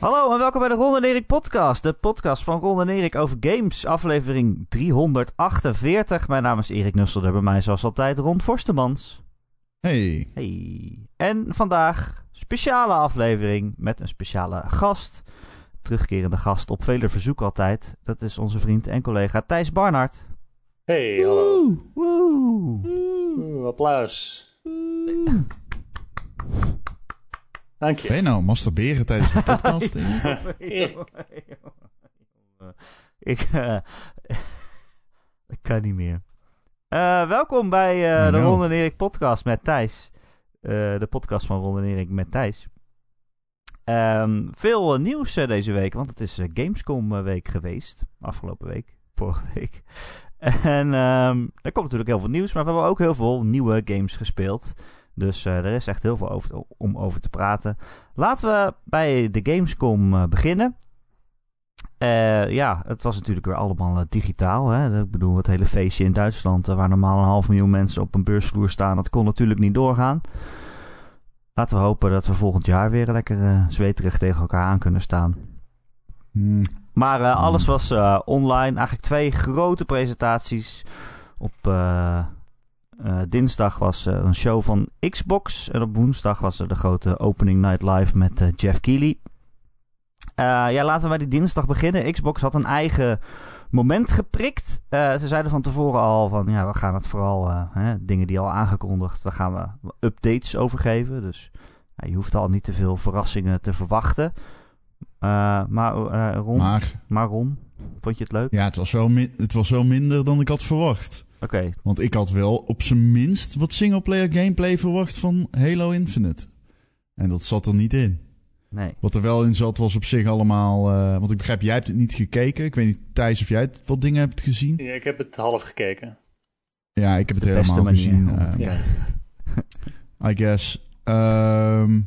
Hallo en welkom bij de Ron en Erik podcast. De podcast van Ron en Erik over games. Aflevering 348. Mijn naam is Erik Nusselder. Bij mij zoals altijd Ron Forstemans. Hey. Hey. En vandaag speciale aflevering met een speciale gast. Terugkerende gast op vele verzoek altijd. Dat is onze vriend en collega Thijs Barnard. Hey, hallo. Woe. Applaus. Dank je. Ben je nou masturberen tijdens de podcast? ik, ik kan niet meer. Eh, welkom bij eh, de. Ron en Erik podcast met Thijs. Eh, de podcast van Ron en Erik met Thijs. Ehm, veel nieuws deze week, want het is Gamescom week geweest. Afgelopen week, vorige week. En ehm, er komt natuurlijk heel veel nieuws, maar we hebben ook heel veel nieuwe games gespeeld. Dus eh, er is echt heel veel over, om over te praten. Laten we bij de Gamescom eh, beginnen. Eh, ja, het was natuurlijk weer allemaal digitaal. Hè? Ik bedoel, het hele feestje in Duitsland, waar normaal een half miljoen mensen op een beursvloer staan, dat kon natuurlijk niet doorgaan. Laten we hopen dat we volgend jaar weer lekker zweterig tegen elkaar aan kunnen staan. Hmm. Maar alles was eh, online. Eigenlijk twee grote presentaties. Op eh, dinsdag was er een show van Xbox. En op woensdag was er de grote opening night live met eh, Jeff Keighley. Eh, ja, laten we bij die dinsdag beginnen. Xbox had een eigen moment geprikt. Ze zeiden van tevoren al van ja, we gaan het vooral hè, dingen die al aangekondigd, daar gaan we updates over geven. Dus ja, je hoeft al niet te veel verrassingen te verwachten. Maar Ron, Maar maar Ron, vond je het leuk? ja, het was, wel het was wel minder dan ik had verwacht. Oké, Want ik had wel op zijn minst wat singleplayer gameplay verwacht van Halo Infinite. En dat zat er niet in. nee. Wat er wel in zat was op zich allemaal... eh, want ik begrijp, jij hebt het niet gekeken. Ik weet niet, Thijs, of jij het, wat dingen hebt gezien. Ja, ik heb het half gekeken. Ja, ik heb het helemaal manier gezien. te Ja. I guess. Ehm,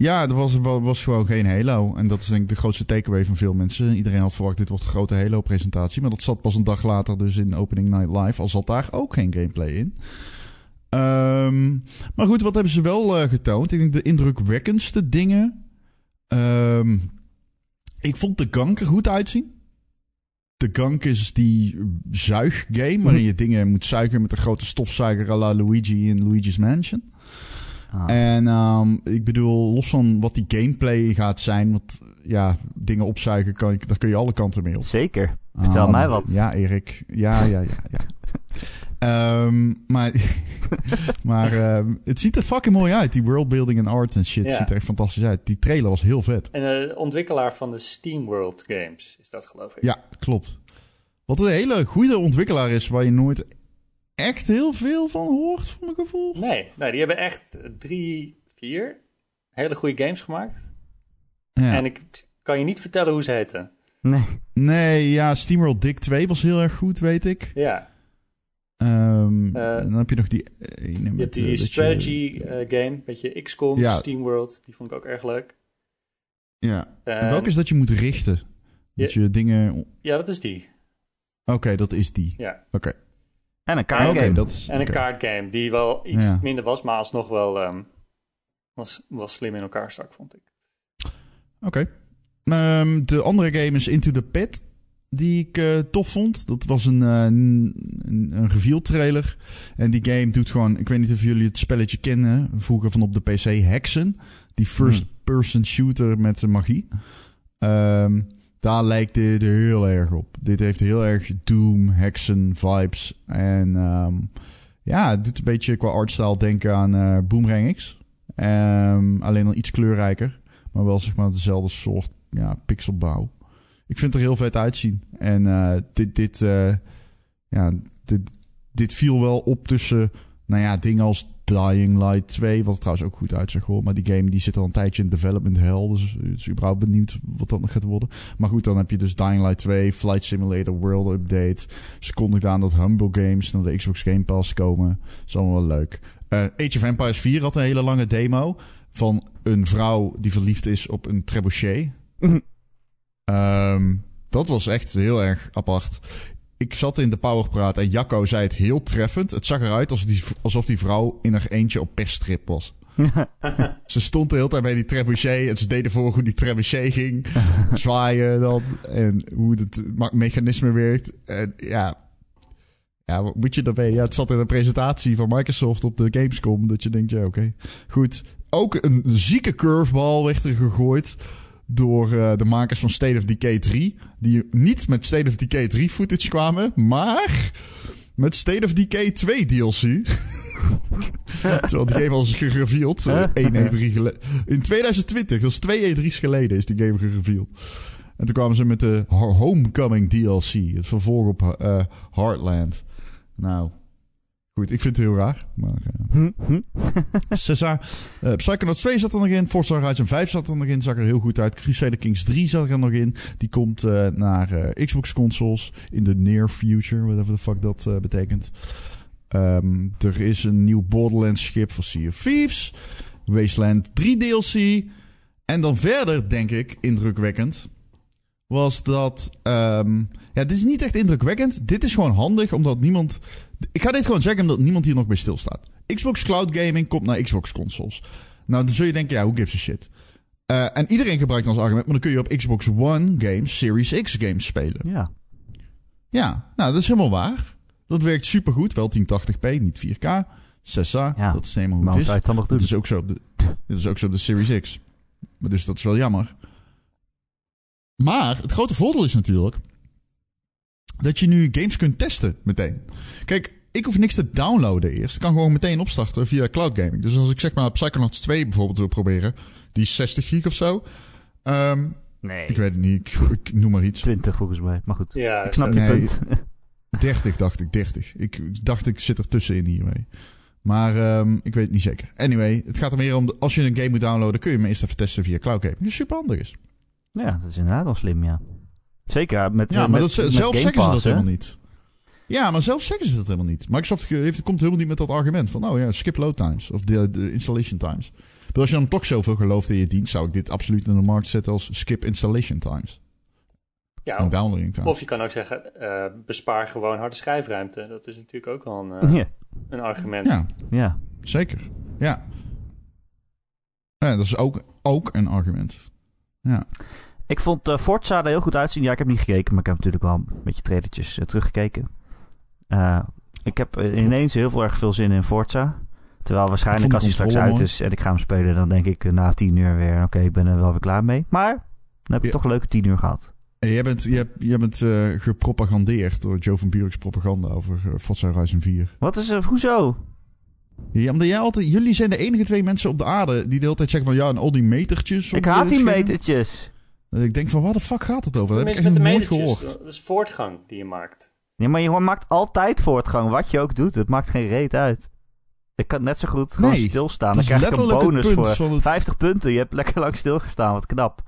ja, er was, wa- was gewoon geen Halo. En dat is denk ik de grootste takeaway van veel mensen. Iedereen had verwacht, dit wordt een grote Halo-presentatie. Maar dat zat pas een dag later dus in Opening Night Live. Al zat daar ook geen gameplay in. Ehm, maar goed, wat hebben ze wel eh, getoond? Ik denk de indrukwekkendste dingen. Ehm, ik vond de gank er goed uitzien. De gank is die zuiggame waarin je dingen moet zuigen met een grote stofzuiger à la Luigi in Luigi's Mansion. Ah. En ehm, ik bedoel, los van wat die gameplay gaat zijn, want ja, dingen opzuigen, kan je, daar kun je alle kanten mee op. Zeker. Vertel Ah, mij wat. Ja, Erik. Ja, ja, ja. ja. Ehm, maar maar ehm, het ziet er fucking mooi uit. Die worldbuilding en art en shit Ja. ziet er echt fantastisch uit. Die trailer was heel vet. En de ontwikkelaar van de SteamWorld Games is dat, geloof ik. Ja, klopt. Wat een hele goede ontwikkelaar is, waar je nooit echt heel veel van hoort, voor mijn gevoel. Nee, nee, die hebben echt drie, vier hele goede games gemaakt. Ja. En ik kan je niet vertellen hoe ze heten. Nee. Nee, ja, SteamWorld Dick 2 was heel erg goed, weet ik. Ja, Ehm, Eh, dan heb je nog die je hebt eh, die strategy eh, game, beetje XCOM, Ja. SteamWorld. Die vond ik ook erg leuk. ja. En- welke is dat je moet richten? Dat je dingen... Ja, dat is die. Oké, dat is die. Ja. Oké. En een kaartgame. dat is... En een kaartgame die wel iets Ja. minder was, maar alsnog wel ehm, was, was slim in elkaar stak, vond ik. Oké. Ehm, de andere game is Into the Pit. Die ik eh, tof vond. Dat was een, eh, een, een reveal trailer. En die game doet gewoon... Ik weet niet of jullie het spelletje kennen. Vroeger van op de PC. Hexen. Die first person shooter met de magie. Ehm, daar lijkt dit heel erg op. Dit heeft heel erg Doom, Hexen vibes. En ehm, ja, het doet een beetje qua artstyle denken aan eh Boomerang X. Ehm, alleen dan iets kleurrijker. Maar wel zeg maar dezelfde soort ja, pixelbouw. Ik vind het er heel vet uitzien. En eh, dit, dit, eh, ja, dit, dit viel wel op tussen nou ja, dingen als Dying Light 2. Wat er trouwens ook goed uitzag hoor. Maar die game die zit al een tijdje in development hell. Dus het is überhaupt benieuwd wat dat nog gaat worden. Maar goed, dan heb je dus Dying Light 2, Flight Simulator, World Update. Ze kondigden aan dat Humble Games naar de Xbox Game Pass komen. Dat is allemaal wel leuk. Eh, Age of Empires 4 had een hele lange demo van een vrouw die verliefd is op een trebuchet. Mhm. Ehm, dat was echt heel erg apart. Ik zat in de Powerpraat en Jacco zei het heel treffend. Het zag eruit alsof die, alsof die vrouw in haar eentje op persstrip was. Ze stond de hele tijd bij die trebuchet en ze deden voor hoe die trebuchet ging. Zwaaien dan. En hoe het me- mechanisme werkt. En ja, ja, wat moet je daarbij? Ja, het zat in een presentatie van Microsoft op de Gamescom. Dat je denkt, ja, oké. Goed. Ook een zieke curveball werd er gegooid door eh, de makers van State of Decay 3. Die niet met State of Decay 3 footage kwamen, maar met State of Decay 2 DLC. Terwijl die game al is gereveeld. eh, één E3 gele- In 2020, dat is twee E3's geleden, is die game gereveeld. En toen kwamen ze met de Ho- Homecoming DLC. Het vervolg op eh, Heartland. Nou, goed, ik vind het heel raar. Maar eh, Hm, hm. Eh Psychonauts 2 zat er nog in. Forza Horizon 5 zat er nog in. Zag er heel goed uit. Crusader Kings 3 zat er nog in. Die komt eh, naar Xbox consoles in de near future. Whatever the fuck dat betekent. Ehm, er is een nieuw Borderlands schip voor Sea of Thieves. Wasteland 3 DLC. En dan verder, denk ik, indrukwekkend... was dat... ehm, ja, dit is niet echt indrukwekkend. Dit is gewoon handig, omdat niemand... Ik ga dit gewoon zeggen, omdat niemand hier nog bij stilstaat. Xbox Cloud Gaming komt naar Xbox consoles. Nou, dan zul je denken, ja, who gives a shit? Eh, en iedereen gebruikt als argument, maar dan kun je op Xbox One games, Series X games spelen. Ja. Ja, nou, dat is helemaal waar. Dat werkt supergoed. Wel 1080p, niet 4K. 6A, Ja. dat is helemaal hoe het hoe is. zou je het dan nog doen? Dat is ook zo de, dit is ook zo op de Series X. Maar dus dat is wel jammer. Maar het grote voordeel is natuurlijk dat je nu games kunt testen meteen. Kijk, ik hoef niks te downloaden eerst. Ik kan gewoon meteen opstarten via cloud gaming. Dus als ik zeg maar Psychonauts 2 bijvoorbeeld wil proberen, die is 60 gig of zo. Ehm, Nee. ik weet het niet, ik, ik noem maar iets. 20 volgens mij. Maar goed. Ja, Ik snap je Nee. punt. 30 dacht ik, 30. Ik dacht ik zit er tussenin hiermee. Maar ehm, ik weet het niet zeker. Anyway, het gaat er meer om, de- als je een game moet downloaden, kun je hem eerst even testen via cloud gaming. Dat super handig is. ja, dat is inderdaad wel slim, ja. Zeker met Ja, met, maar dat, met zelf zeggen ze dat hè? helemaal niet. Ja, maar zelf zeggen ze dat helemaal niet. Microsoft heeft, komt helemaal niet met dat argument van, oh ja, skip load times. Of de, de installation times. Maar als je dan toch zoveel gelooft in je dienst, zou ik dit absoluut in de markt zetten als skip installation times. En ja, downloading times. of je kan ook zeggen, eh, bespaar gewoon harde schijfruimte. Dat is natuurlijk ook wel een, eh, Ja. een argument. Ja, ja. zeker. Ja. ja dat is ook, ook een argument. Ja. Ik vond uh, Forza er heel goed uitzien. Ja, ik heb niet gekeken, maar ik heb natuurlijk wel een beetje trailertjes uh, teruggekeken. Uh, ik heb ineens heel veel erg veel zin in Forza. Terwijl waarschijnlijk als hij straks uit is en ik ga hem spelen, dan denk ik na tien uur weer, oké, okay, ik ben er wel weer klaar mee. Maar dan heb ik ja. toch een leuke tien uur gehad. En jij bent, jij, jij bent uh, gepropagandeerd door Joe van Burek's propaganda over uh, Forza Horizon 4. Wat is er, hoezo? Ja, omdat jij altijd, jullie zijn de enige twee mensen op de aarde die de hele tijd zeggen van ja, en al die metertjes. Ik haat die metertjes. Dat ik denk van, waar de fuck gaat het over? Dat heb ik echt nog nooit gehoord. Dat is voortgang die je maakt. Ja, maar je maakt altijd voortgang. Wat je ook doet, het maakt geen reet uit. Ik kan net zo goed gewoon nee, stilstaan. Dan krijg ik een bonus voor het... 50 punten. Je hebt lekker lang stilgestaan, wat knap.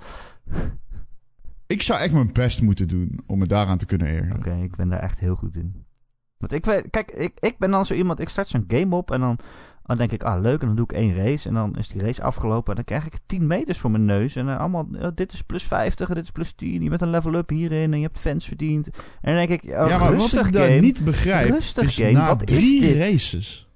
Ik zou echt mijn best moeten doen om me daaraan te kunnen ergeren. Oké, okay, ik ben daar echt heel goed in. Want ik weet, kijk, ik, ik ben dan zo iemand, ik start zo'n game op en dan, dan denk ik, ah leuk, en dan doe ik één race en dan is die race afgelopen en dan krijg ik 10 meters voor mijn neus en uh, allemaal, uh, dit is plus 50 en dit is plus 10, je bent een level up hierin en je hebt fans verdiend. En dan denk ik, oh, ja, maar rustig wat ik game, daar niet begrijp, rustig is game, na wat drie is dit? races,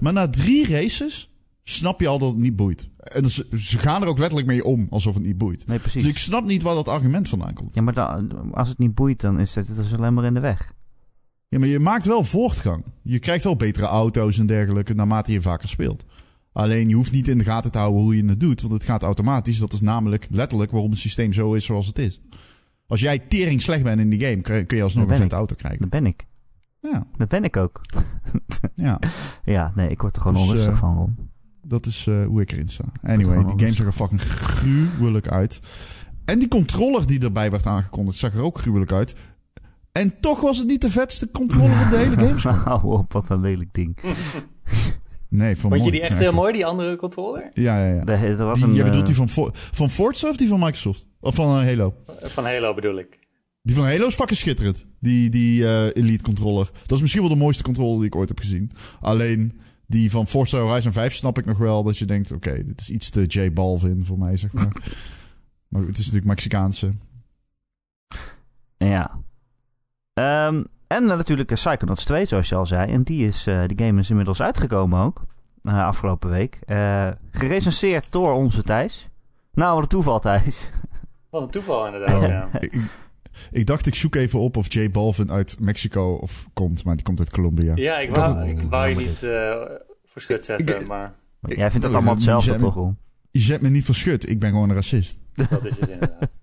maar na drie races snap je al dat het niet boeit. En dus, ze gaan er ook letterlijk mee om, alsof het niet boeit. Nee, precies. Dus ik snap niet waar dat argument vandaan komt. Ja, maar dan, als het niet boeit, dan is het, het is alleen maar in de weg. Ja, maar je maakt wel voortgang. Je krijgt wel betere auto's en dergelijke naarmate je vaker speelt. Alleen je hoeft niet in de gaten te houden hoe je het doet, want het gaat automatisch. Dat is namelijk letterlijk waarom het systeem zo is zoals het is. Als jij tering slecht bent in die game, kun je alsnog een vette auto krijgen. Dat ben ik. Ja. Dat ben ik ook. ja. Ja, nee, ik word er gewoon dus, onrustig uh, van, Ron. Dat is uh, hoe ik erin sta. Anyway, die game zag er fucking gruwelijk uit. En die controller die erbij werd aangekondigd, zag er ook gruwelijk uit. En toch was het niet de vetste controller op de hele Gamescom. Hou op, wat een lelijk ding. Nee, van Vond je die echt heel mooi, die andere controller? Ja, ja, ja. De, was die, een, jij bedoelt die van, For van Forza of die van Microsoft? Of van uh, Halo? Van Halo bedoel ik. Die van Halo is fucking schitterend. Die, die uh, Elite controller. Dat is misschien wel de mooiste controller die ik ooit heb gezien. Alleen die van Forza Horizon 5 snap ik nog wel dat je denkt... Oké, okay, dit is iets te J Balvin voor mij, zeg maar. maar het is natuurlijk Mexicaanse. Ja. Um, en natuurlijk Psychonauts 2, zoals je al zei. En die, is, uh, die game is inmiddels uitgekomen ook. eh, afgelopen week. Eh, gerecenseerd door onze Thijs. Nou, wat een toeval, Thijs. Wat een toeval inderdaad, ja. ik, ik dacht, ik zoek even op of J Balvin uit Mexico of komt, maar die komt uit Colombia. Ja, ik wou, het- ik wou je niet eh voor schut zetten, Ik- maar Maar Jij vindt dat Ik- allemaal hetzelfde, toch? Je zet me niet voor schut, ik ben gewoon een racist. dat is het inderdaad.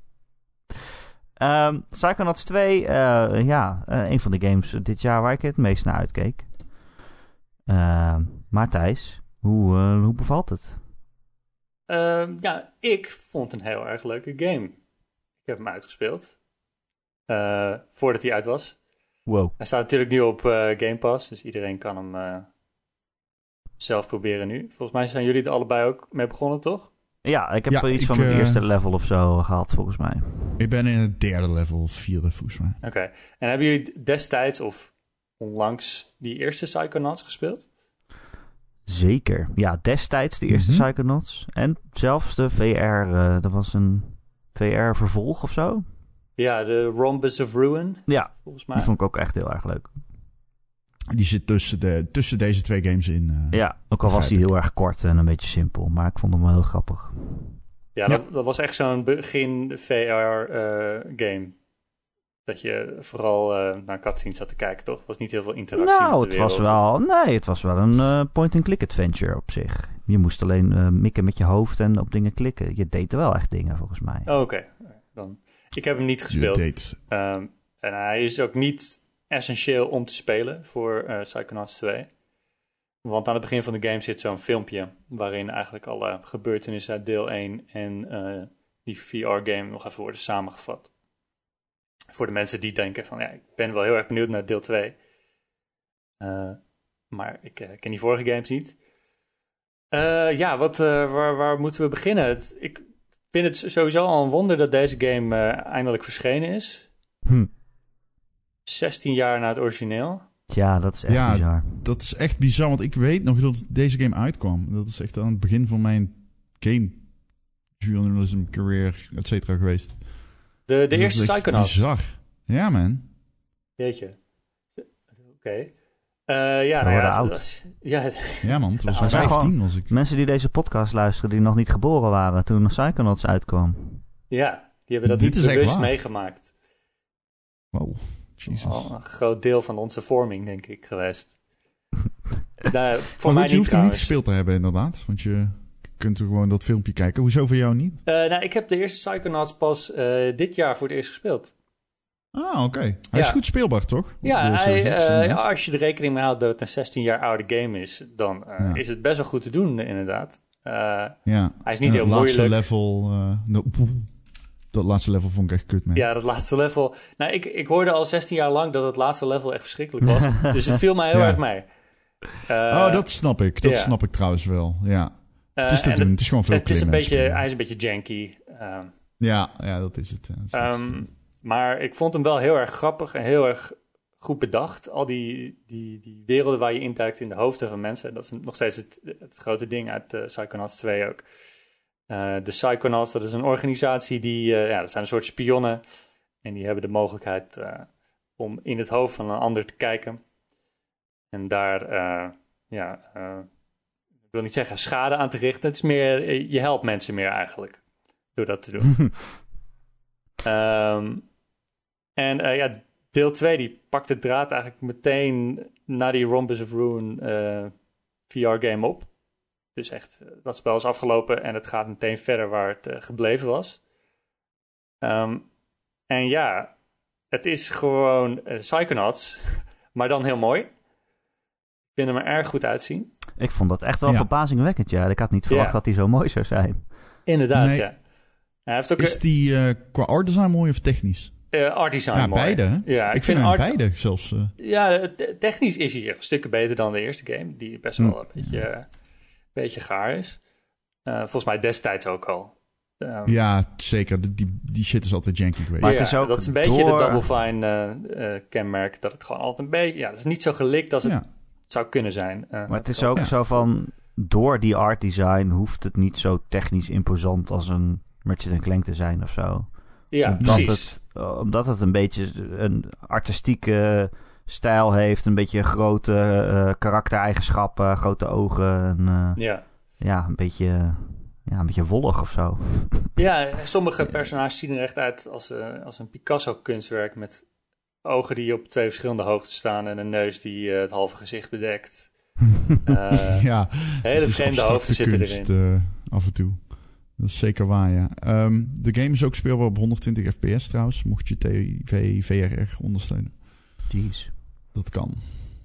Ehm Psychonauts 2, eh, ja, eh, een van de games dit jaar waar ik het meest naar uitkeek. Maar Thijs, hoe, eh, hoe bevalt het? Ehm, ja, ik vond een heel erg leuke game. Ik heb hem uitgespeeld. Voordat hij uit was. Wow. Hij staat natuurlijk nu op Game Pass, dus iedereen kan hem zelf proberen nu. Volgens mij zijn jullie er allebei ook mee begonnen, toch? Ja, ik heb Ja, wel iets ik, van het eh, eerste level of zo gehad, volgens mij. Ik ben in het derde level, of vierde volgens mij. Oké. En hebben jullie destijds of onlangs die eerste Psychonauts gespeeld? Zeker. Ja, destijds de eerste Mhm. Psychonauts. En zelfs de VR, eh dat was een VR-vervolg of zo. Ja, de Rhombus of Ruin, Ja, volgens die mij. vond ik ook echt heel erg leuk. Die zit tussen, de, tussen deze twee games in. eh. Ja, ook al was die heel erg kort en een beetje simpel. Maar ik vond hem wel heel grappig. Ja, dat, dat was echt zo'n begin VR-game. dat je vooral eh, naar cutscenes zat te kijken, toch? Er was niet heel veel interactie Nou, met de het was wel, nee, het was wel een eh, point-and-click adventure op zich. Je moest alleen eh, mikken met je hoofd en op dingen klikken. Je deed er wel echt dingen, volgens mij. Oh, Oké, dan. Ik heb hem niet Je gespeeld. date. Ehm, en hij is ook niet essentieel om te spelen voor eh Psychonauts 2. Want aan het begin van de game zit zo'n filmpje waarin eigenlijk alle gebeurtenissen uit deel 1 en eh, die VR-game nog even worden samengevat. Voor de mensen die denken van ja, ik ben wel heel erg benieuwd naar deel 2. Eh, maar ik ken die vorige games niet. Ja, wat, waar, waar moeten we beginnen? Ik vind het sowieso al een wonder dat deze game eindelijk verschenen is. Hm. 16 jaar na het origineel. Tja, dat is echt Ja. bizar. Dat is echt bizar, want ik weet nog dat deze game uitkwam. Dat is echt aan het begin van mijn game journalism career, et cetera, geweest. De, de Dus dat eerste is echt Psychonauts. Bizar. Ja, man. Jeetje. Oké. Eh, ja, We nou ja, oud. was- ja, Ja, man. Het was Ja, we zijn 15 was ik. Mensen die deze podcast luisteren die nog niet geboren waren toen Psychonauts uitkwam. ja, die hebben dat Dit niet bewust meegemaakt. Wow. Al een groot deel van onze vorming, denk ik, geweest. nou, voor maar mij goed, je niet hoeft hem niet gespeeld te hebben, inderdaad. Want je kunt er gewoon dat filmpje kijken. Hoezo voor jou niet? Eh, nou, ik heb de eerste Psychonauts pas eh, dit jaar voor het eerst gespeeld. Ah, oké. Hij Ja. is goed speelbaar, toch? Ja, De hij, eh, ja, als je er rekening mee houdt dat het een 16 jaar oude game is, dan Ja. is het best wel goed te doen, inderdaad. Ja. hij is niet heel moeilijk. level... no-. Dat laatste level vond ik echt kut, man. Ja, dat laatste level. Nou, ik, ik hoorde al 16 jaar lang dat het laatste level echt verschrikkelijk was. dus het viel mij heel Ja. erg mee. Eh, oh, dat snap ik. Dat ja. snap ik trouwens wel. Ja. eh, het is te en doen. het- Het is gewoon veel Het is een beetje, hij is een beetje janky. ehm, Ja, ja, dat is het. ja. Dat is het. ehm, maar ik vond hem wel heel erg grappig en heel erg goed bedacht. Al die, die, die werelden waar je induikt in de hoofden van mensen. Dat is nog steeds het, het grote ding uit uh, Psychonauts 2 ook. Eh, de Psychonauts, dat is een organisatie die... eh, ja, dat zijn een soort spionnen. En die hebben de mogelijkheid eh, om in het hoofd van een ander te kijken. En daar, ja... ik wil niet zeggen schade aan te richten. Het is meer, je helpt mensen meer eigenlijk. Door dat te doen. Ehm, en ja, deel 2 die pakt de draad eigenlijk meteen na die Rhombus of Ruin eh, VR-game op. Dus echt, eh, dat spel is afgelopen en het gaat meteen verder waar het eh, gebleven was. Ehm, en ja, het is gewoon eh, Psychonauts, maar dan heel mooi. Ik vind hem er erg goed uitzien. Ik vond dat echt wel Ja. verbazingwekkend, ja. Ik had niet verwacht Ja. dat hij zo mooi zou zijn. Inderdaad, Nee. ja. Hij heeft ook Is die eh, qua art design mooi of technisch? eh art design ja, mooi. beide. Hè? Ja, ik, vind hem art, beide zelfs. Ja, te- technisch is hij stukken beter dan de eerste game. Die best wel een beetje, beetje gaar is. Eh, volgens mij destijds ook al. Ehm, ja, zeker. Die, die, die shit is altijd janky geweest. Maar ja, het is ook dat is een beetje door- de Double Fine eh, eh, kenmerk. Dat het gewoon altijd een beetje... Ja, het is niet zo gelikt als het ja. zou kunnen zijn. Eh, Maar het is ook Ja. zo van... Door die art design hoeft het niet zo technisch imposant als een Ratchet Clank te zijn of zo. Ja, omdat, precies. het, omdat het een beetje een artistieke stijl heeft. Een beetje grote uh, karaktereigenschappen, grote ogen. En, uh, ja. ja, een beetje, ja, een beetje wollig of zo. Ja, sommige personages zien er echt uit als, uh, als een Picasso-kunstwerk met ogen die op twee verschillende hoogtes staan en een neus die het halve gezicht bedekt. ja, hele vreemde hoofden zitten kunst, erin. af en toe. Dat is zeker waar, ja. Um, de game is ook speelbaar op 120 fps trouwens, mocht je TV VRR ondersteunen. Jeez. Dat kan.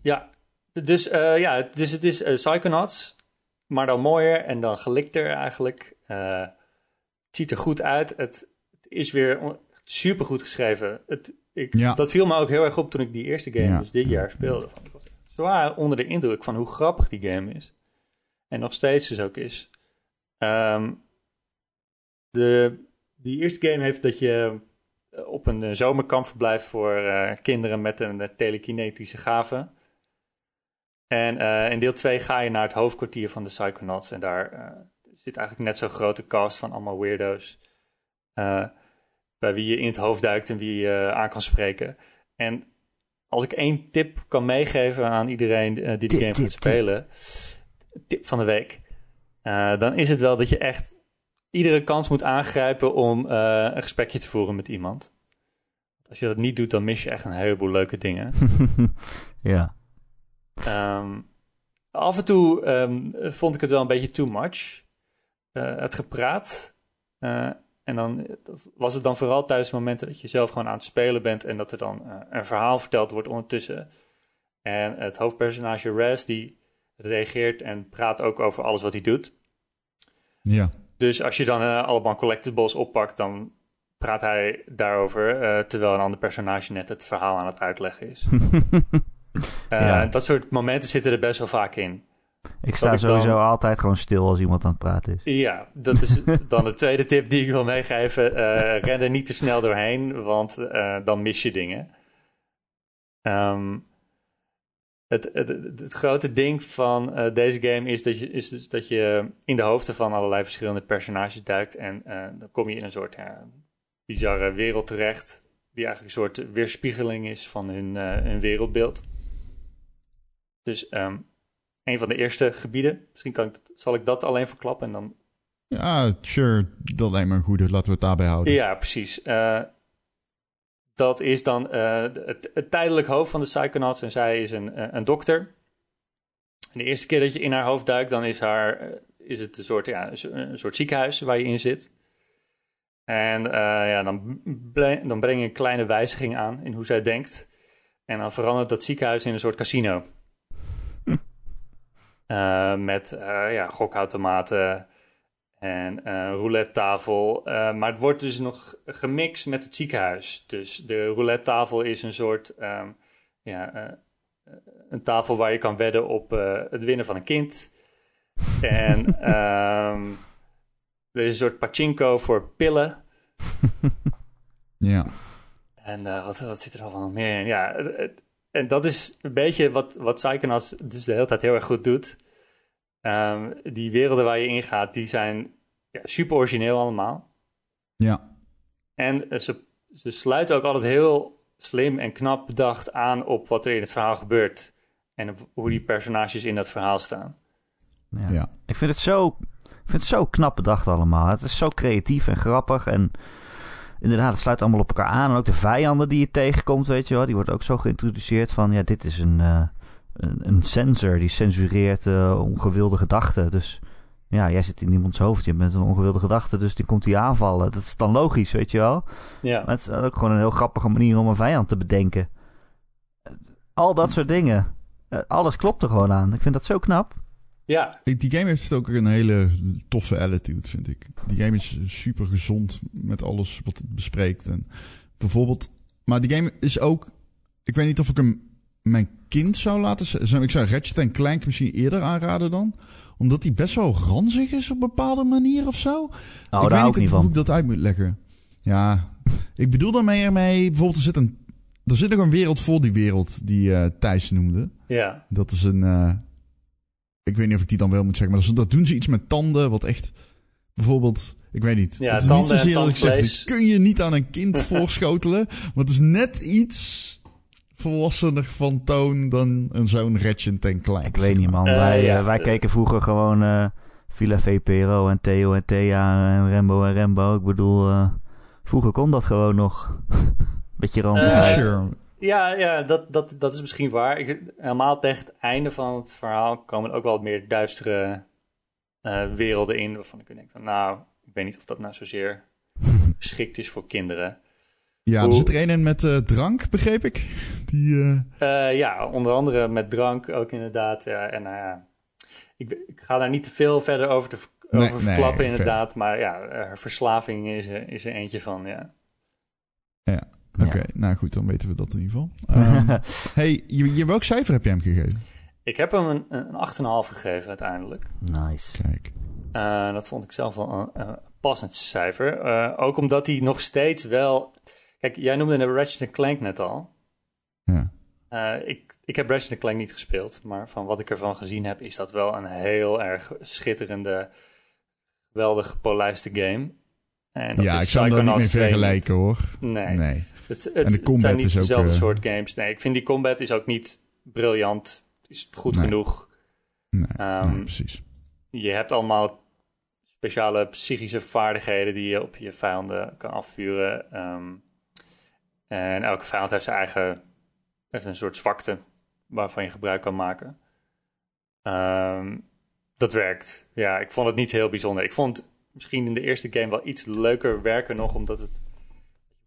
Ja, dus, uh, ja, dus het is uh, Psychonauts, maar dan mooier en dan gelikter eigenlijk. Uh, het ziet er goed uit. Het, het is weer super goed geschreven. Het, ik, ja. Dat viel me ook heel erg op toen ik die eerste game, ja. dus dit jaar, speelde. Ik was zwaar onder de indruk van hoe grappig die game is. En nog steeds dus ook is. Um, de, die eerste game heeft dat je op een zomerkamp verblijft voor uh, kinderen met een telekinetische gave. En in deel 2 ga je naar het hoofdkwartier van de Psychonauts. En daar zit eigenlijk net zo'n grote cast van allemaal weirdo's. bij wie je in het hoofd duikt en wie je aan kan spreken. En als ik één tip kan meegeven aan iedereen die de game gaat spelen. Tip van de week. dan is het wel dat je echt iedere kans moet aangrijpen om uh, een gesprekje te voeren met iemand. Als je dat niet doet, dan mis je echt een heleboel leuke dingen. ja. Um, af en toe um, vond ik het wel een beetje too much. Uh, het gepraat. Uh, en dan was het dan vooral tijdens momenten dat je zelf gewoon aan het spelen bent en dat er dan een verhaal verteld wordt ondertussen. En het hoofdpersonage Res die reageert en praat ook over alles wat hij doet. Ja. Dus als je dan uh, allemaal collectibles oppakt, dan praat hij daarover, uh, terwijl een ander personage net het verhaal aan het uitleggen is. uh, ja. Dat soort momenten zitten er best wel vaak in. Ik sta sowieso dan... altijd gewoon stil als iemand aan het praten is. Ja, dat is dan de tweede tip die ik wil meegeven. ren er niet te snel doorheen, want dan mis je dingen. Um, het, het, het, grote ding van uh, deze game is dat, je, is dus dat je in de hoofden van allerlei verschillende personages duikt. En uh, dan kom je in een soort bizarre wereld terecht. Die eigenlijk een soort weerspiegeling is van hun, hun wereldbeeld. Dus um, een van de eerste gebieden. Misschien kan ik, zal ik dat alleen verklappen en dan... Ja, sure. Dat lijkt me goed. Laten we het daarbij houden. Ja, precies dat is dan uh, het, het, tijdelijk hoofd van de Psychonauts en zij is een, eh, een dokter. En de eerste keer dat je in haar hoofd duikt, dan is, haar, eh, is het een soort, ja, een soort ziekenhuis waar je in zit. En uh, ja, dan, dan breng je een kleine wijziging aan in hoe zij denkt. En dan verandert dat ziekenhuis in een soort casino. Hm. Uh, met uh, ja, gokautomaten, en een uh, roulette tafel. Uh, maar het wordt dus nog gemixt met het ziekenhuis. Dus de roulette tafel is een soort um, ja, uh, een tafel waar je kan wedden op het winnen van een kind. en um, er is een soort pachinko voor pillen. ja. En wat, wat zit er al van meer in? Ja, het, en dat is een beetje wat, wat Psychonauts dus de hele tijd heel erg goed doet. Um, die werelden waar je ingaat, die zijn ja, super origineel allemaal. Ja. En uh, ze, ze sluiten ook altijd heel slim en knap bedacht aan op wat er in het verhaal gebeurt. En hoe die personages in dat verhaal staan. Ja. ja. Ik vind het zo, ik vind het zo knap bedacht allemaal. Het is zo creatief en grappig en inderdaad, het sluit allemaal op elkaar aan. En ook de vijanden die je tegenkomt, weet je wel, die wordt ook zo geïntroduceerd van, ja, dit is een, uh, een, een, sensor die censureert uh, ongewilde gedachten. Dus ja, jij zit in iemands hoofd, je bent een ongewilde gedachte, dus die komt hij aanvallen. Dat is dan logisch, weet je wel. Ja. Maar het is ook gewoon een heel grappige manier om een vijand te bedenken. Al dat soort dingen. Eh, alles klopt er gewoon aan. Ik vind dat zo knap. Ja. Die game heeft ook een hele toffe attitude, vind ik. Die game is super gezond met alles wat het bespreekt. En bijvoorbeeld, maar die game is ook. Ik weet niet of ik hem mijn kind zou laten. Ik zou Ratchet Clank misschien eerder aanraden dan omdat hij best wel ranzig is op een bepaalde manier of zo. Oh, ik weet niet, niet hoe ik dat uit moet leggen. Ja, ik bedoel daarmee ermee... Bijvoorbeeld er zit, een, er zit nog een wereld voor die wereld die uh, Thijs noemde. Ja. Dat is een... Uh, ik weet niet of ik die dan wel moet zeggen. Maar dat, dat doen ze iets met tanden wat echt... Bijvoorbeeld, ik weet niet. Ja, het is niet zozeer dat ik zeg, kun je niet aan een kind voorschotelen. Want het is net iets volwassener van toon dan een zo'n Ratchet en Clank. Ik weet niet, man. Eh, wij, ja. eh, wij keken vroeger gewoon eh Villa VPRO en Theo en Thea en Rembo en Rembo. Ik bedoel, eh, vroeger kon dat gewoon nog. Beetje ranzig. Ja, sure. Ja, ja dat, dat, dat is misschien waar. Ik, helemaal tegen het einde van het verhaal komen ook wel wat meer duistere eh, werelden in. Waarvan ik denk van, nou, ik weet niet of dat nou zozeer geschikt is voor kinderen. Ja, er zit er een in met eh, drank, begreep ik. Die, eh, Eh, ja, onder andere met drank ook inderdaad. Ja, en ja, ik, ik ga daar niet te veel verder over, te, Nee, over verklappen inderdaad. Maar ja, eh, verslaving is, er- is er eentje van, ja. Oké, nou goed, dan weten we dat in ieder geval. Ehm, hey, je, je, welk cijfer heb je hem gegeven? Ik heb hem een, een 8,5 gegeven uiteindelijk. nice. Kijk. Eh, dat vond ik zelf wel een, een passend cijfer. Eh, ook omdat hij nog steeds wel... Kijk, jij noemde de Ratchet Clank net al. Ja. Eh, ik, ik heb Ratchet Clank niet gespeeld, maar van wat ik ervan gezien heb, is dat wel een heel erg schitterende, geweldig gepolijste game. En dat Ja, ik zou daar niet mee Psychonauts 2 vergelijken hoor. Nee, Nee. Het, het, En de het zijn niet is dezelfde eh, soort games. Nee, ik vind die combat is ook niet briljant. Is goed Nee. genoeg. Nee, Ehm, nee, precies. Je hebt allemaal speciale psychische vaardigheden die je op je vijanden kan afvuren. Ehm, en elke vijand heeft zijn eigen heeft een soort zwakte waarvan je gebruik kan maken. Ehm, dat werkt. Ja, ik vond het niet heel bijzonder. Ik vond misschien in de eerste game wel iets leuker werken nog, omdat het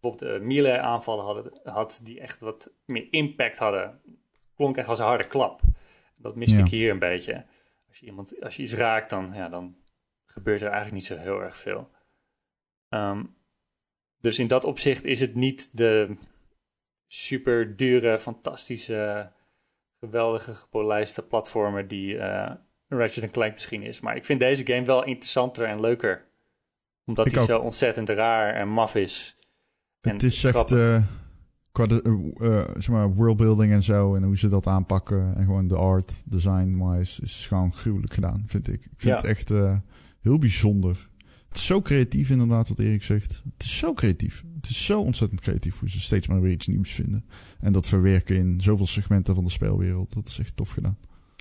bijvoorbeeld uh, melee aanvallen hadden, had die echt wat meer impact hadden. Het klonk echt als een harde klap. Dat miste Ja. ik hier een beetje. Als je, iemand, als je iets raakt, dan, ja, dan gebeurt er eigenlijk niet zo heel erg veel. Ehm, dus in dat opzicht is het niet de super dure, fantastische, geweldige, gepolijste platformer die eh Ratchet Clank misschien is. Maar ik vind deze game wel interessanter en leuker. Omdat hij zo ontzettend raar en maf is. En Het is echt eh, qua de, eh, zeg maar, worldbuilding en zo en hoe ze dat aanpakken en gewoon de art, design-wise, is gewoon gruwelijk gedaan, vind ik. Ik vind Ja. het echt heel bijzonder. Zo creatief inderdaad, wat Erik zegt. Het is zo creatief. Het is zo ontzettend creatief hoe ze steeds maar weer iets nieuws vinden. En dat verwerken in zoveel segmenten van de speelwereld. Dat is echt tof gedaan.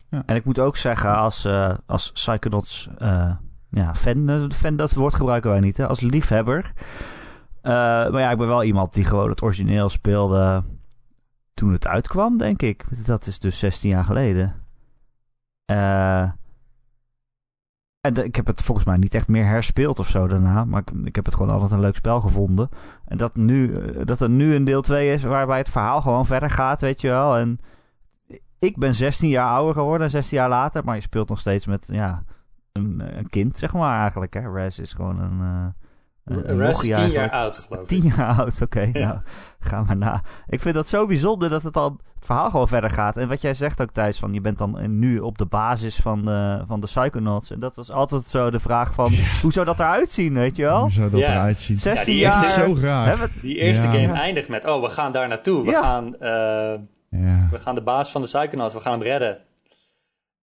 En ik moet ook zeggen, als, eh als Psychonauts eh, ja, fan, eh, fan, dat woord gebruiken wij niet, hè, als liefhebber. Maar ja, ik ben wel iemand die gewoon het origineel speelde toen het uitkwam, denk ik. Dat is dus 16 jaar geleden. Eh, en ik heb het volgens mij niet echt meer herspeeld of zo daarna. Maar ik, heb het gewoon altijd een leuk spel gevonden. En dat, nu, eh, dat er nu een deel 2 is waarbij het verhaal gewoon verder gaat, weet je wel. En ik ben 16 jaar ouder geworden, 16 jaar later. Maar je speelt nog steeds met ja, een, een kind, zeg maar eigenlijk. Hè. Res is gewoon een, eh een, is tien jaar oud, geloof ik. 10 jaar oud, oké. Ja. Nou, ga maar na. Ik vind dat zo bijzonder dat het, dan, het verhaal gewoon verder gaat. En wat jij zegt ook, Thijs, van je bent dan nu op de basis van de, van de Psychonauts. En dat was altijd zo de vraag van, hoe zou dat eruit zien, weet je wel? Hoe zou dat Ja. eruit zien? 16 die Het jaar. zo raar. Die eerste Ja. game eindigt met, oh, we gaan daar naartoe. We, Ja. gaan, eh, Ja. we gaan de baas van de Psychonauts, we gaan hem redden.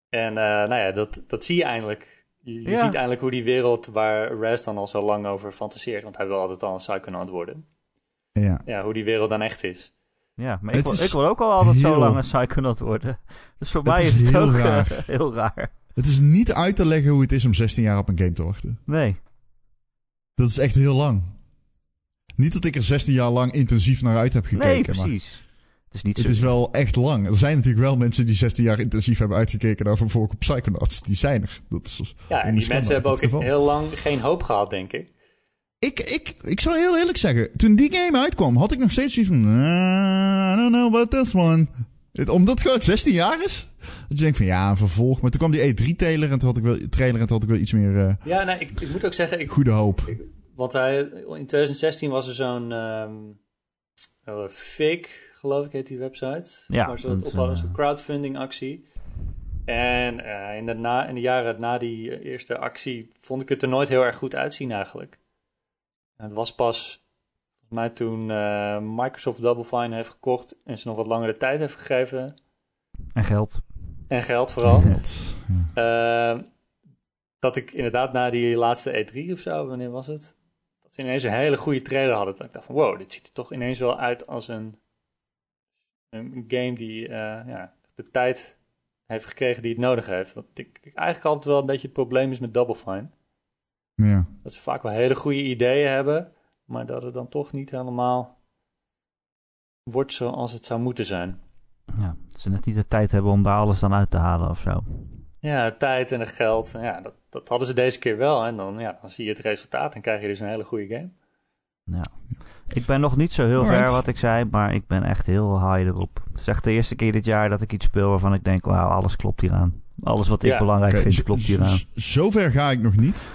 En eh, nou ja, dat, dat zie je eindelijk. Je, Ja. ziet eindelijk hoe die wereld waar Res dan al zo lang over fantaseert, want hij wil altijd al een Psychonaut worden. ja. Ja, hoe die wereld dan echt is. Ja, maar ik wil, ik wil ook al altijd zo lang een Psychonaut worden. Dus voor Het mij is is het heel ook eh, raar. heel raar. Het is niet uit te leggen hoe het is om 16 jaar op een game te wachten. Nee. Dat is echt heel lang. Niet dat ik er 16 jaar lang intensief naar uit heb gekeken. Nee, maar precies. Het is niet het zo... is wel echt lang. Er zijn natuurlijk wel mensen die 16 jaar intensief hebben uitgekeken naar vervolg op Psychonauts. Die zijn er. Dat is Ja, en die mensen hebben ook heel lang geen hoop gehad, denk ik. Ik, ik, ik zou heel eerlijk zeggen, toen die game uitkwam, had ik nog steeds zoiets van... "Ah, I don't know about this one. Het, omdat het gewoon 16 jaar is. Dat je denkt van ja, een vervolg. Maar toen kwam die E3-trailer en toen had ik wel, trailer, en toen had ik wel iets meer eh, Ja, nee, ik, ik moet ook zeggen, ik, goede hoop. Want hij, in 2016 was er zo'n ehm uh, Fake, geloof ik, heet die website. Ja, waar ze dat ophalen, eh, zo'n crowdfunding actie. En eh, in, de na, in de jaren na die eh, eerste actie vond ik het er nooit heel erg goed uitzien eigenlijk. En het was pas, volgens mij toen eh, Microsoft Double Fine heeft gekocht en ze nog wat langere tijd heeft gegeven. En geld. En geld vooral. Ja. Dat ik inderdaad na die laatste E3 of zo, wanneer was het? Dat ze ineens een hele goede trailer hadden. Dat ik dacht van wow, dit ziet er toch ineens wel uit als een Een game die eh, ja, de tijd heeft gekregen die het nodig heeft. Wat ik, ik eigenlijk altijd wel een beetje het probleem is met Double Fine. Ja. Dat ze vaak wel hele goede ideeën hebben, maar dat het dan toch niet helemaal wordt zoals het zou moeten zijn. Ja, dat ze net niet de tijd hebben om daar alles dan uit te halen of zo. Ja, tijd en het geld. Ja, dat, dat hadden ze deze keer wel. En dan, ja, dan zie je het resultaat en krijg je dus een hele goede game. Ja. Ik ben nog niet zo heel ver wat ik zei, maar ik ben echt heel high erop. Het is echt de eerste keer dit jaar dat ik iets speel waarvan ik denk, wauw, alles klopt hieraan. Alles wat ik Ja. belangrijk vind, klopt hieraan. Zover ga ik nog niet.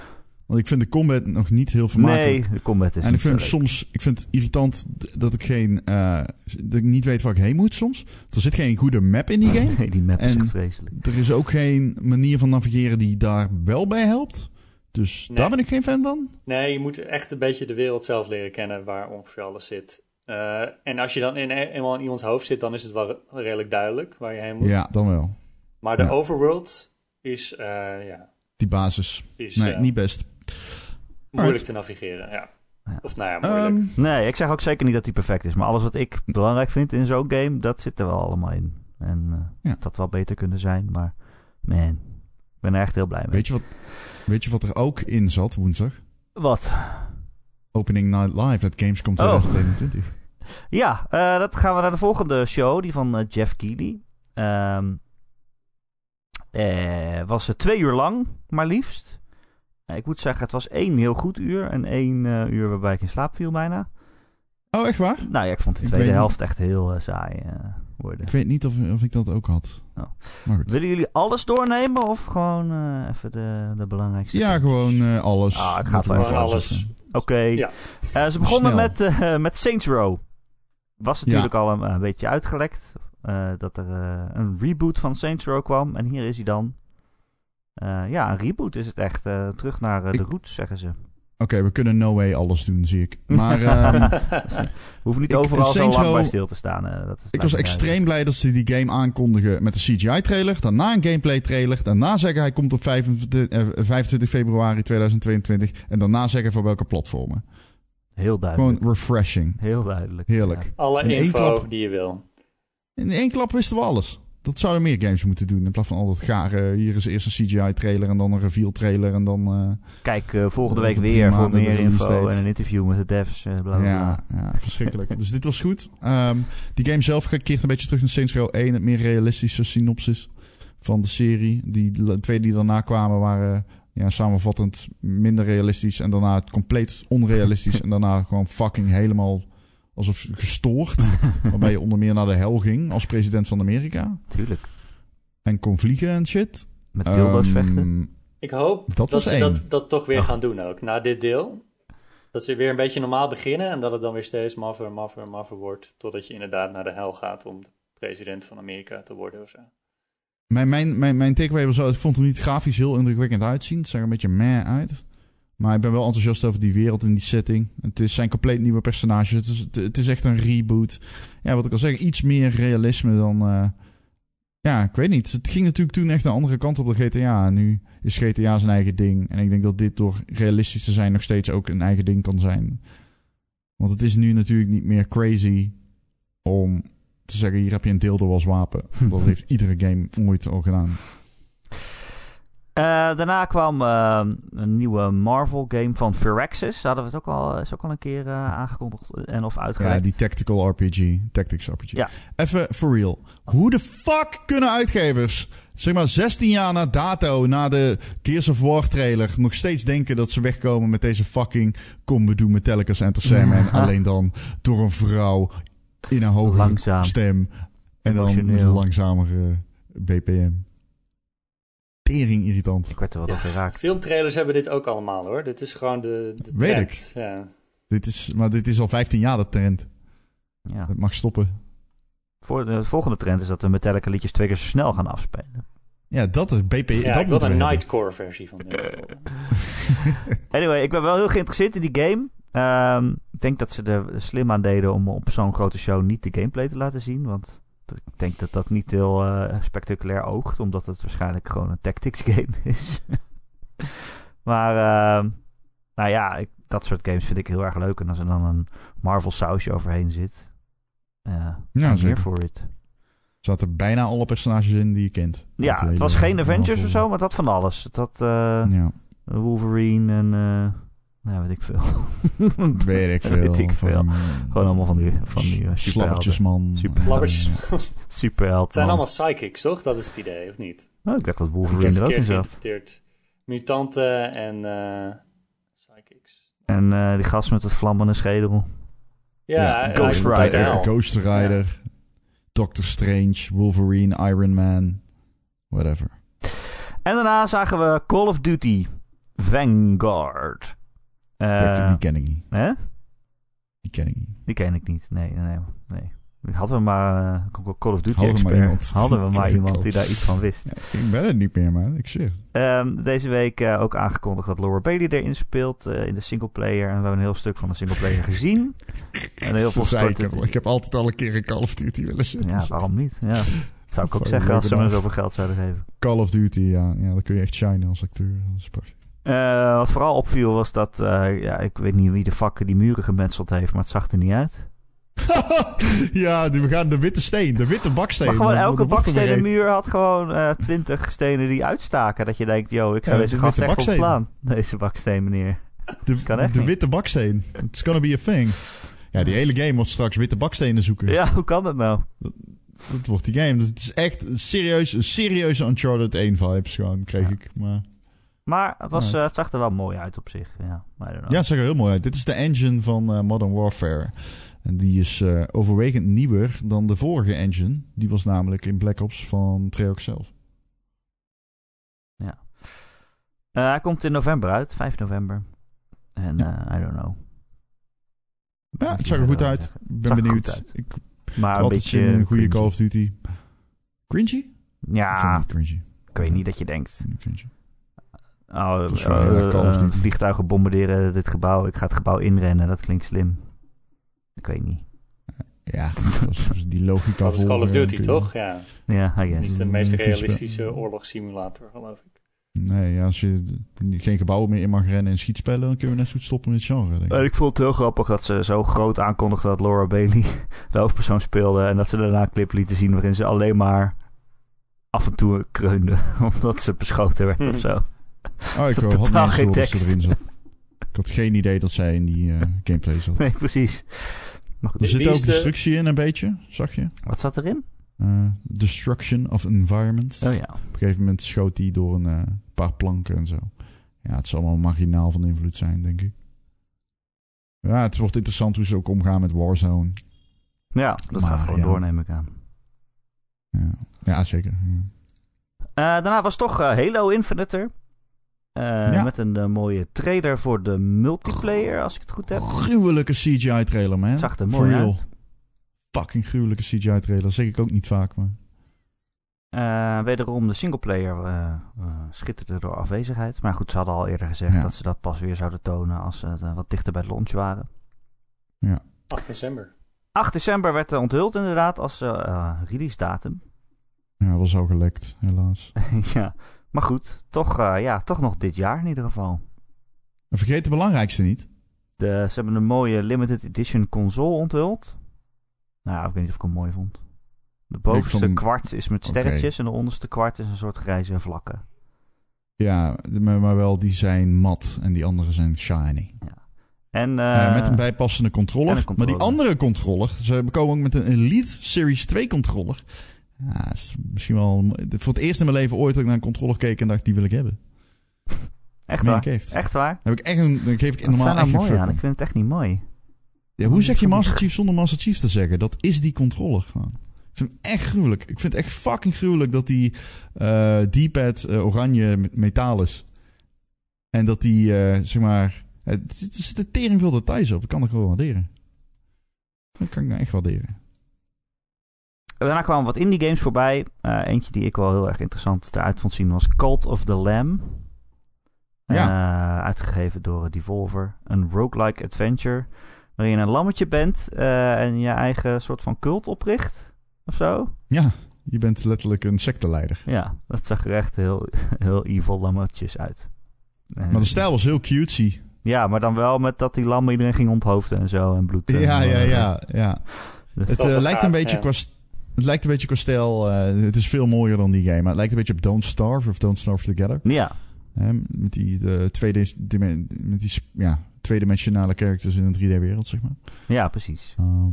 Want ik vind de combat nog niet heel vermakelijk. Nee, de combat is en ik vind het zo leuk. soms ik vind het irritant dat ik geen eh, dat ik niet weet waar ik heen moet soms. Er zit geen goede map in die game. Nee, die map is echt vreselijk. Er is ook geen manier van navigeren die daar wel bij helpt. Dus Nee. daar ben ik geen fan van. Nee, je moet echt een beetje de wereld zelf leren kennen waar ongeveer alles zit. Eh, en als je dan in, eenmaal in iemands hoofd zit, dan is het wel re- redelijk duidelijk waar je heen moet. Ja, dan wel. Maar de Ja. overworld is, eh, ja, Die basis. is Nee, niet best. Moeilijk te navigeren. Ja. Of nou ja, moeilijk. Ehm, Nee, ik zeg ook zeker niet dat die perfect is. Maar alles wat ik belangrijk vind in zo'n game, dat zit er wel allemaal in. En eh Ja. dat had wel beter kunnen zijn, maar man, ik ben er echt heel blij mee. weet, je wat, weet je wat er ook in zat woensdag? Wat? Opening Night Live at Gamescom Oh. 2021. Ja, eh, dat gaan we naar de volgende show, die van eh, Jeff Keighley. Ehm eh, was het twee uur lang, maar liefst. Eh, ik moet zeggen, het was één heel goed uur en één eh, uur waarbij ik in slaap viel bijna. Oh, echt waar? Nou ja, ik vond de Ik tweede niet. helft echt heel eh, saai eh, worden. Ik weet niet of, of ik dat ook had. Oh. Maar goed. Willen jullie alles doornemen of gewoon eh, even de, de belangrijkste? Ja, gewoon eh, alles. Ah, ik ga het wel er even Gewoon alles. Oké. Ja. Eh, ze begonnen met, eh, met Saints Row. Was natuurlijk al een, een beetje uitgelekt eh, dat er eh, een reboot van Saints Row kwam. En hier is hij dan. Eh, ja, een reboot is het echt. eh, terug naar eh, de Ik- roots, zeggen ze. Oké, we kunnen no way alles doen, zie ik. Maar ehm, We hoeven niet Ik- overal zo Saints lang Row- bij stil te staan. dat is ik was extreem blij dat ze die game aankondigen met een CGI-trailer. Daarna een gameplay-trailer. Daarna zeggen hij komt op 25, eh, 25 februari 2022. En daarna zeggen van welke platformen. Heel duidelijk. Gewoon refreshing. Heel duidelijk. Heerlijk. ja. Alle in info klap. die je wil. In één klap wisten we alles. Dat zouden meer games moeten doen. In plaats van al dat garen. Hier is eerst een CGI-trailer en dan een reveal-trailer. En dan... eh, Kijk, eh, volgende week weer voor meer info en een interview met de devs. bla, bla, bla. Ja, ja, verschrikkelijk. dus dit was goed. Ehm, die game zelf keert een beetje terug naar Saints Row 1. Het meer realistische synopsis van de serie. Die twee die daarna kwamen waren ja, samenvattend minder realistisch. En daarna het compleet onrealistisch. en daarna gewoon fucking helemaal alsof gestoord. waarbij je onder meer naar de hel ging als president van Amerika. Tuurlijk. En kon vliegen en shit. Met dildo's Ehm, vechten. Ik hoop Dat dat, ze dat, dat toch weer Oh. gaan doen ook. Na dit deel. Dat ze weer een beetje normaal beginnen. En dat het dan weer steeds maffer, maffer, maffer wordt. Totdat je inderdaad naar de hel gaat om de president van Amerika te worden of zo. Mijn, mijn, mijn, mijn takeaway was zo, ik vond het niet grafisch heel indrukwekkend uitzien. Het zag er een beetje meh uit. Maar ik ben wel enthousiast over die wereld en die setting. Het is, zijn compleet nieuwe personages. Het is, het, het is echt een reboot. Ja, wat ik al zeg, iets meer realisme dan... eh, ja, ik weet niet. Het ging natuurlijk toen echt een andere kant op de GTA. En nu is GTA zijn eigen ding. En ik denk dat dit door realistisch te zijn nog steeds ook een eigen ding kan zijn. Want het is nu natuurlijk niet meer crazy om te zeggen... hier heb je een dildo als wapen. Dat heeft iedere game ooit al gedaan. Eh, daarna kwam eh, een nieuwe Marvel game van Firaxis. Daar hadden we het ook al, is ook al een keer eh, aangekondigd en of Ja, uitgelegd. die tactical RPG. Tactics RPG. Ja. Even for real. Hoe de fuck kunnen uitgevers, zeg maar 16 jaar na dato, na de Gears of War trailer, nog steeds denken dat ze wegkomen met deze fucking Kom we doen Metallica's Enter Sandman. alleen dan door een vrouw in een hoge Langzaam. stem. En dan met een langzamere BPM. Tering irritant. Ik werd er wel door geraakt. Filmtrailers hebben dit ook allemaal hoor. Dit is gewoon de, de Weet trend. ik. Ja. Dit is, maar dit is al 15 jaar de trend. Ja. Het mag stoppen. Voor de, volgende trend is dat de Metallica liedjes twee keer zo snel gaan afspelen. Ja, dat is BP. Ja, dat ik wil een hebben. Nightcore versie van dit. Anyway, ik ben wel heel geïnteresseerd in die game. Ehm, ik denk dat ze er slim aan deden om op zo'n grote show niet de gameplay te laten zien. Want ik denk dat dat niet heel eh, spectaculair oogt. Omdat het waarschijnlijk gewoon een tactics game is. maar ehm, nou ja, ik, dat soort games vind ik heel erg leuk. En als er dan een Marvel sausje overheen zit. Uh, Ja, I'm zeker. here for it. Er zaten bijna alle personages in die je kent. Ja, de het was geen Avengers of zo, maar het had van alles. Het eh, Ja, Wolverine en... eh nou, weet ik veel. weet ik veel. Weet ik veel. Van, Gewoon allemaal van die, van die uh, superhelden. Slappertjesman. Super- Flabbers. Ja. Het Superheld. zijn man. allemaal psychics, toch? Dat is het idee, of niet? Oh, ik dacht dat Wolverine er ook in zat. Mutanten en eh, psychics. En eh, die gast met het vlammende schedel. Ja, Ja, Ghost Rider. Ghost Rider. Doctor Strange. Wolverine. Iron Man. Whatever. En daarna zagen we Call of Duty Vanguard. Eh, die ken ik niet. hè? Die ken ik niet. Die ken ik niet. Nee, nee, nee. nee. Hadden we maar uh, Call of Duty Hadden we maar expert. iemand. Hadden we maar iemand die daar iets van wist. Ik ben het niet meer, man. Ik zeg. Ehm, deze week eh, ook aangekondigd dat Laura Bailey erin speelt eh, in de singleplayer. En we hebben een heel stuk van de singleplayer gezien. En heel veel zei ik, heb altijd al een keer een Call of Duty willen zetten. Ja, waarom niet? Ja. Dat zou ik ook zeggen als ze me zoveel geld zouden geven. Call of Duty, ja. ja. Dan kun je echt shinen als acteur. Dat is prachtig. Eh, wat vooral opviel was dat, eh, ja, ik weet niet wie de fuck die muren gemetseld heeft, maar het zag er niet uit. ja, die- we gaan de witte steen. De witte baksteen. Maar gewoon Dan- elke bakstenen muur had gewoon eh, twintig stenen die uitstaken. Dat je denkt, yo, ik zou Ja, deze de gast echt ontslaan. Deze baksteen, meneer. De, Kan de, echt de niet. witte baksteen. It's gonna be a thing. Ja, die hele game wordt straks witte bakstenen zoeken. Ja, hoe kan dat nou? Dat wordt die game. Dus het is echt een serieus, serieuze Uncharted 1 vibes gewoon, kreeg ik. Maar Maar het, was, Ja, eh, het- zag er wel mooi uit op zich. Ja, ja, het zag er heel mooi uit. Dit is de engine van eh, Modern Warfare. En die is eh, overwegend nieuwer dan de vorige engine. Die was namelijk in Black Ops van Treyarch zelf. Eh, hij komt in november uit, 5 november. En I don't know. Ja, het zag er goed uit. Ik ben benieuwd. Ik Maar een beetje een goede cringy. Call of Duty. Cringy? Ik Ja, niet cringy. ik weet niet dat je denkt. Cringy. Oh, eh, Duty. vliegtuigen bombarderen dit gebouw. Ik ga het gebouw inrennen. Dat klinkt slim. Ik weet niet. Ja, die logica Dat is Call of volgen, Duty, kun je- toch? Ja. Ja, I guess. Niet de meest Mm, realistische oorlogssimulator, geloof ik. Nee, ja, als je geen gebouwen meer in mag rennen en schietspellen, dan kunnen we net zo goed stoppen met het genre. Denk ik. En ik vond het heel grappig dat ze zo groot aankondigden dat Laura Bailey de hoofdpersoon speelde. En dat ze daarna een clip lieten zien waarin ze alleen maar af en toe kreunde. Omdat ze beschoten werd Hmm. of zo. Oh, ik Totaal had niet geen tekst. erin zat. Ik had geen idee dat zij in die eh, gameplay zat. Nee, precies. Maar goed, Er zit ook de- destructie in een beetje, zag je? wat zat erin? Eh, destruction of environments. Oh ja. Op een gegeven moment schoot hij door een eh, paar planken en zo. Ja, het zal allemaal marginaal van invloed zijn, denk ik. Ja, het wordt interessant hoe ze ook omgaan met Warzone. Ja, dat Maar, gaat gewoon ja. door, neem ik aan. Ja, ja zeker. Ja. Eh, daarna was toch eh, Halo Infinite er. Eh, Ja. Met een eh, mooie trailer voor de multiplayer, als ik het goed heb. Gruwelijke CGI-trailer, man. Zag er mooi uit. Fucking gruwelijke CGI-trailer. Zeg ik ook niet vaak, maar... Eh, wederom de singleplayer schitterde door afwezigheid. Maar goed, ze hadden al eerder gezegd Ja. dat ze dat pas weer zouden tonen als ze wat dichter bij de launch waren. 8 december. 8 december werd er onthuld inderdaad als release datum. Ja, dat was al gelekt, helaas. ja, maar goed, toch, eh, ja, toch nog dit jaar in ieder geval. En vergeet de belangrijkste niet. De, ze hebben een mooie limited edition console onthuld. Nou, ik weet niet of ik hem mooi vond. De bovenste vond kwart is met sterretjes en de onderste kwart is een soort grijze vlakken. Ja, maar wel, die zijn mat en die andere zijn shiny. En, eh, Eh, met een bijpassende controller. en een controller. Maar die andere controller, ze komen ook met een Elite Series 2 controller. Ja, is misschien wel voor het eerst in mijn leven ooit dat ik naar een controller keek en dacht, die wil ik hebben. echt waar? echt. Waar? Heb ik echt een, dan geef ik Wat normaal echt mooi aan? Ik vind het echt niet mooi. Ja, hoe zeg je Master Chief zonder Master Chief te zeggen? Dat is die controller gewoon. Ik vind het echt gruwelijk. Ik vind het echt fucking gruwelijk dat die eh D-pad eh, oranje met metaal is. En dat die, eh, zeg maar... Er zitten tering veel details op. Dat kan ik wel waarderen. Dat kan ik nou echt waarderen. Daarna kwamen wat indie games voorbij. Eh, eentje die ik wel heel erg interessant eruit vond zien was Cult of the Lamb. Eh, uitgegeven door Devolver. Een roguelike adventure. Waarin je een lammetje bent eh, en je eigen soort van cult opricht. Of zo. Ja, je bent letterlijk een secteleider. Ja, dat zag er echt heel, heel evil lammetjes uit. Maar de stijl was heel cutesy. Ja, maar dan wel met dat die lammen iedereen ging onthoofden en zo en bloed. en, Ja, ja, ja, ja. Het, lijkt een beetje ja. qua, st- het lijkt een beetje qua stijl. eh, het is veel mooier dan die game. Maar het lijkt een beetje op Don't Starve of Don't Starve Together. Ja, met die de tweede, met die ja, tweedimensionale characters in een 3D-wereld, zeg maar. ja, precies. Ehm,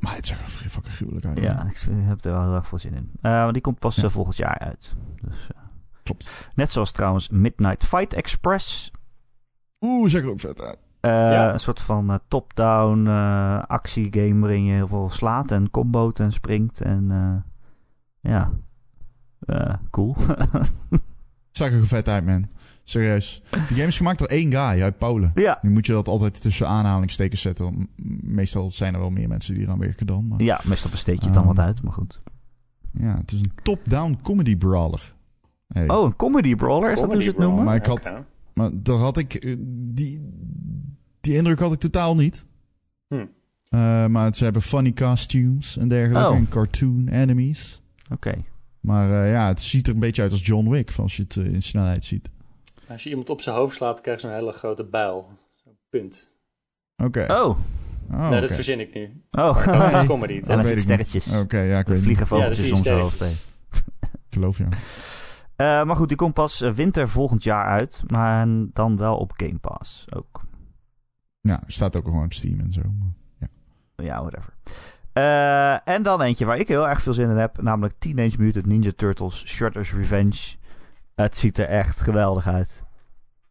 maar het zag er fucking gruwelijk uit. Ja, ik heb er wel heel erg veel zin in. Eh, die komt pas Ja. eh, volgend jaar uit. Dus, Klopt. net zoals trouwens Midnight Fight Express. Oeh, zag er ook vet uit. Eh, Ja. Een soort van eh, top-down eh, actiegame waarin je heel veel slaat en comboot en springt. En eh, ja, Eh, cool. Zag er vet uit, man. Serieus. Die game is gemaakt door één guy uit Polen. ja. Nu moet je dat altijd tussen aanhalingstekens zetten. Want meestal zijn er wel meer mensen die eraan werken dan. Maar ja, meestal besteed je het dan Ehm, wat uit, maar goed. ja, het is een top-down comedy brawler. Hey. Oh, een comedy brawler, is dat hoe ze het noemen? Maar ik had-. Maar daar had ik... eh, Die, die indruk had ik totaal niet. Hm. Eh, maar ze hebben funny costumes en dergelijke. Oh. En cartoon enemies. Oké. Maar eh, ja, het ziet er een beetje uit als John Wick. Als je het in snelheid ziet. Als je iemand op zijn hoofd slaat, krijg je zo'n hele grote bijl. Punt. Oké. Oh, Oh, nee, dat verzin ik nu. oh. Maar dat is comedy. En dan sterretjes. Oké, ja, ik weet Vliegen vogeltjes Ja, om zijn hoofd heen. Ik geloof je. Eh, maar goed, die komt pas eh, winter volgend jaar uit. Maar dan wel op Game Pass ook. Ja, staat ook gewoon op Steam en zo. maar- Ja, whatever. Eh, en dan eentje waar ik heel erg veel zin in heb. Namelijk Teenage Mutant Ninja Turtles Shredder's Revenge. Het ziet er echt geweldig uit.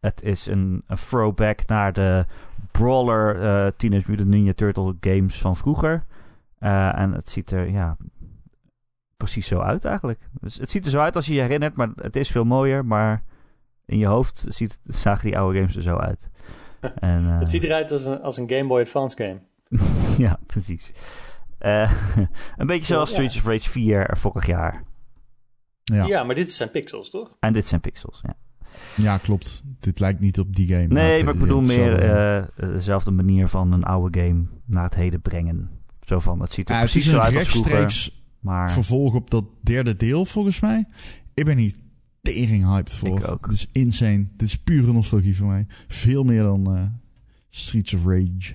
Het is een, een throwback naar de brawler Teenage Mutant Ninja Turtle games van vroeger. En het ziet er, ja, precies zo uit eigenlijk. Dus het ziet er zo uit als je je herinnert, maar het is veel mooier. Maar in je hoofd ziet, zagen die oude games er zo uit. En, eh, Het ziet eruit als een, als een Game Boy Advance game. ja, precies. Eh, een beetje zoals Ja. Streets of Rage 4 er vorig jaar. Ja. Ja. maar dit zijn pixels, toch? En dit zijn pixels, ja. ja, klopt. Dit lijkt niet op die game. Nee, het- maar ik bedoel meer eh, dezelfde manier van een oude game naar het heden brengen. Zo van, het ziet er Ja, precies zo uit als vroeger. Maar vervolg op dat derde deel, volgens mij. Ik ben hier tering hyped voor. Ik ook. Het is insane. Dit is pure nostalgie voor mij. Veel meer dan eh, Streets of Rage.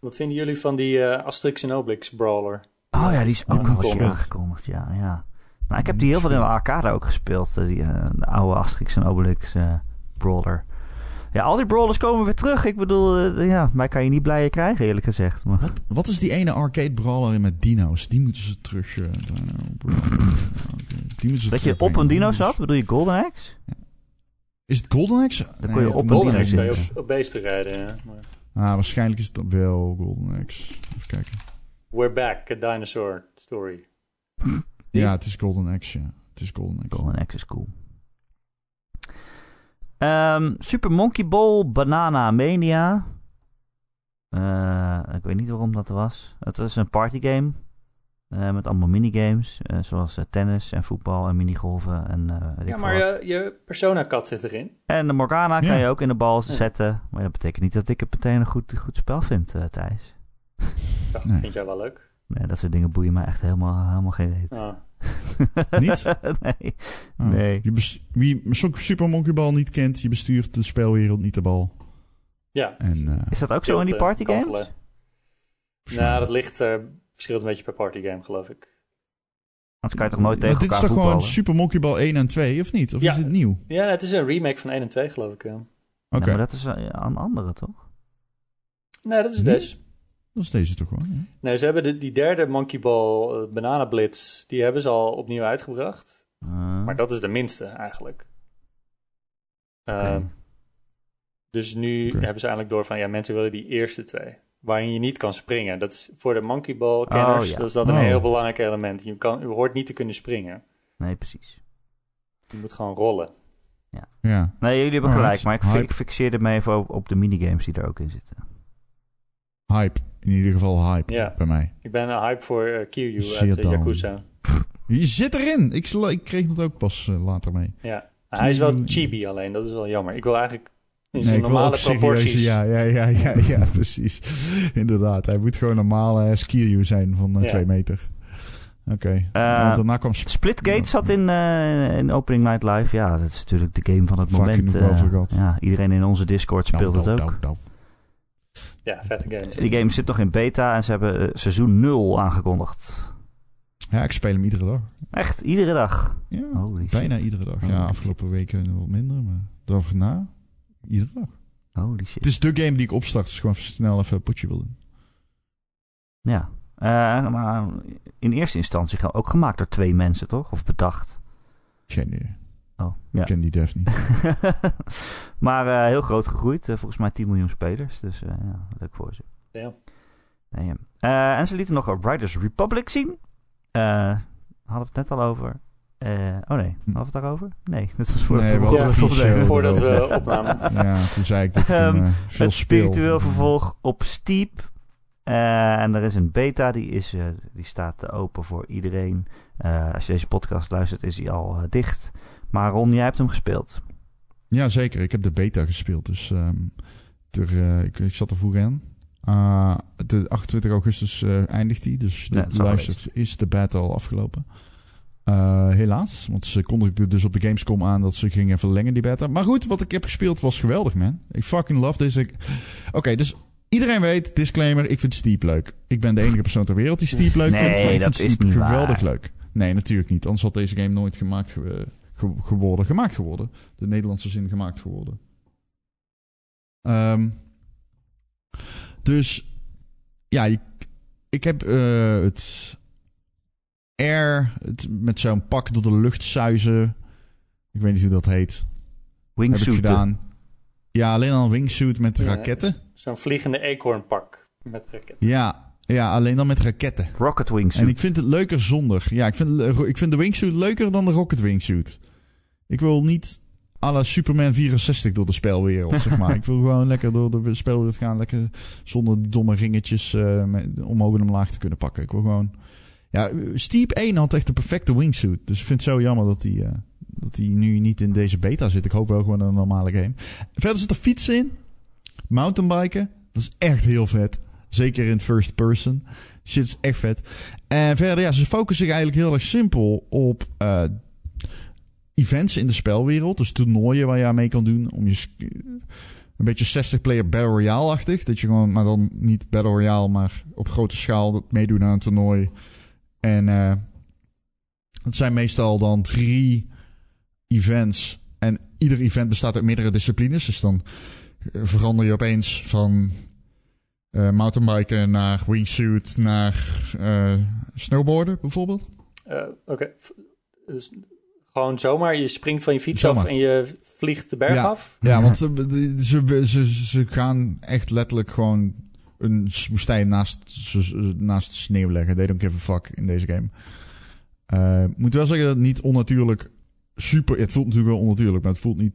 Wat vinden jullie van die eh, Asterix en Obelix brawler? Oh ja, die is ook al eens Aangekondigd. aangekondigd, ja, ja. Nou, ik heb die heel veel in de arcade ook gespeeld. eh, Die, eh, de oude Asterix en Obelix eh, brawler. Ja, al die brawlers komen weer terug. Ik bedoel, eh, ja, mij kan je niet blijer krijgen, eerlijk gezegd. Maar Wat, wat is die ene arcade brawler in met dino's? Die moeten ze terug... eh. Oké, die moeten ze dat je op een dino zat, bedoel je Golden Axe? Is het Golden Axe? Dan kon je op een Golden dino zitten. op, op beesten rijden. Ja. Maar Ah, waarschijnlijk is het dan wel Golden Axe. Even kijken. We're back, a dinosaur story. Ja, het is Golden Axe, ja. Het is Golden Axe. Golden Axe is cool. Ehm, Super Monkey Ball Banana Mania. Eh, ik weet niet waarom dat er was. Het was een partygame. eh met allemaal minigames. eh, zoals tennis en voetbal en minigolven. En, eh, weet Ja, maar je, je Persona-kat zit erin. en de Morgana kan Ja. je ook in de bal Ja. zetten. Maar dat betekent niet dat ik het meteen een goed, goed spel vind, eh, Thijs. Dat Nee. vind jij wel leuk. Nee, dat soort dingen boeien mij echt helemaal, helemaal geen reet. Ah. Niet? nee. Ah, Nee. Je wie Super Monkey Ball niet kent, je bestuurt de spelwereld niet de bal. Ja, En, eh, Is dat ook zo in die partygames? kantelen. verslaan. Nou, dat ligt, eh, verschilt een beetje per partygame, geloof ik. Anders kan je toch nooit Maar tegen dit is elkaar toch gewoon? Super Monkey Ball 1 en 2, of niet? Of Ja. is dit nieuw? Oké. Ja, het is een remake van 1 en 2, geloof ik. Ja, maar dat is eh, een andere, toch? Nee, dat is Nee? deze. Dat is deze toch gewoon. Ja? Nee, ze hebben de, die derde Monkey Ball uh, Banana Blitz, die hebben ze al opnieuw uitgebracht. Eh, Maar dat is de minste eigenlijk. Ehm, dus nu hebben ze eigenlijk door van, ja, mensen willen die eerste twee. Waarin je niet kan springen. Dat is voor de Monkey Ball kenners, Oh, ja. dat is dat een Oh. heel belangrijk element. Je, kan, je hoort niet te kunnen springen. Nee, precies. Je moet gewoon rollen. ja. Nee, jullie hebben gelijk. Maar ik, ik fixeerde me even op, op de minigames die er ook in zitten. Hype. In ieder geval hype Ja. bij mij. Ik ben een hype voor uh, Kiryu uit uh, down. Yakuza. Je zit erin. Ik, ik kreeg dat ook pas eh, later mee. Ja. Hij is wel Kiryu. chibi alleen, dat is wel jammer. Ik wil eigenlijk in Nee, zijn ik wil normale proporties. Ja, ja, ja, ja, ja, precies. Inderdaad. Hij moet gewoon een normale uh, Skiryu zijn van 2 Ja. meter. Oké. Eh, Want daarna kwam Sp- Splitgate zat in, eh, in Opening Night Live. Ja, dat is natuurlijk de game van het moment. eh, gehad. ja, iedereen in onze Discord speelt Nou, het nou, ook. nou. Ja, vette games. Die game zit nog in beta en ze hebben eh, seizoen 0 aangekondigd. Ja, ik speel hem iedere dag. Echt, iedere dag. Ja, Holy shit. bijna iedere dag. Holy Ja, afgelopen weken wat minder, maar daarover na, iedere dag. Holy shit. Het is de game die ik opstart, dus gewoon snel even een potje wil doen. Ja. Eh, maar in eerste instantie ook gemaakt door twee mensen, toch? Of bedacht? Geen idee. Oh, ja. Ik ken die dev niet. maar eh, heel groot gegroeid. eh, volgens mij 10 miljoen spelers. Dus eh, ja, leuk voor ze. Ja. Nee, ja. Eh, en ze lieten nog een Riders Republic zien. Eh hadden we het net al over. Eh, oh nee, hadden we het daarover? Nee, dat was voor Nee, het we feature. Voordat we opnamen. ja, toen zei ik dat ik Ehm, eh, veel het spiritueel vervolg op Steep. Eh, en er is een beta, die, is, eh, die staat open voor iedereen. Eh, als je deze podcast luistert, is die al dicht. Maar Ron, jij hebt hem gespeeld. Ja, zeker. Ik heb de beta gespeeld. Dus ehm, eh, ik, ik zat er vroeg in. Ah, de 28 augustus eh, eindigt die. Dus de het is al luistert is de beta al afgelopen. Eh, helaas, want ze kondigden dus op de Gamescom aan dat ze gingen verlengen die beta. Maar goed, wat ik heb gespeeld was geweldig, man. Ik fucking love deze. Oké, dus iedereen weet, disclaimer, ik vind Steep leuk. Ik ben de enige persoon ter wereld die Steep leuk Nee, vindt, maar ik dat vind is Steep geweldig waar. leuk. Nee, natuurlijk niet. Anders had deze game nooit gemaakt ge- ge- geworden. Gemaakt geworden. De Nederlandse zin gemaakt geworden. Ehm, dus ja, ik, ik heb eh, het air het met zo'n pak door de lucht zuizen. Ik weet niet hoe dat heet. Heb ik Wingsuit. gedaan. Ja, alleen al een wingsuit met Ja. raketten. Zo'n vliegende eekhoornpak met raket. Ja, ja, alleen dan met raketten. Rocket En Wingsuit. ik vind het leuker zonder. Ja, ik vind, ik vind de wingsuit leuker dan de rocket wingsuit. Ik wil niet à la Superman 64 door de spelwereld, zeg maar. Ik wil gewoon lekker door de spelwereld gaan. Lekker zonder die domme ringetjes eh, met, omhoog en omlaag te kunnen pakken. Ik wil gewoon... Ja, Steep 1 had echt de perfecte wingsuit. Dus ik vind het zo jammer dat die, eh, dat die nu niet in deze beta zit. Ik hoop wel gewoon een normale game. Verder zit er fietsen in. Mountainbiken. Dat is echt heel vet. Zeker in first person. Shit is echt vet. En verder, ja, ze focussen zich eigenlijk heel erg simpel op eh, events in de spelwereld. Dus toernooien waar je aan mee kan doen. Om je een beetje 60-player Battle Royale-achtig. Dat je gewoon, maar dan niet Battle Royale, maar op grote schaal meedoen aan een toernooi. En eh het zijn meestal dan drie events. En ieder event bestaat uit meerdere disciplines. Dus dan eh, verander je opeens van eh mountainbiken naar wingsuit naar eh, snowboarden bijvoorbeeld. Eh, Oké. Dus gewoon zomaar, je springt van je fiets Zomaar. af en je vliegt de berg Ja. af. Ja, want ze, ze, ze, ze gaan echt letterlijk gewoon een woestijn naast, naast sneeuw leggen. They don't give a fuck in deze game. Ik moet wel zeggen dat het niet onnatuurlijk super... Het voelt natuurlijk wel onnatuurlijk, maar het voelt niet...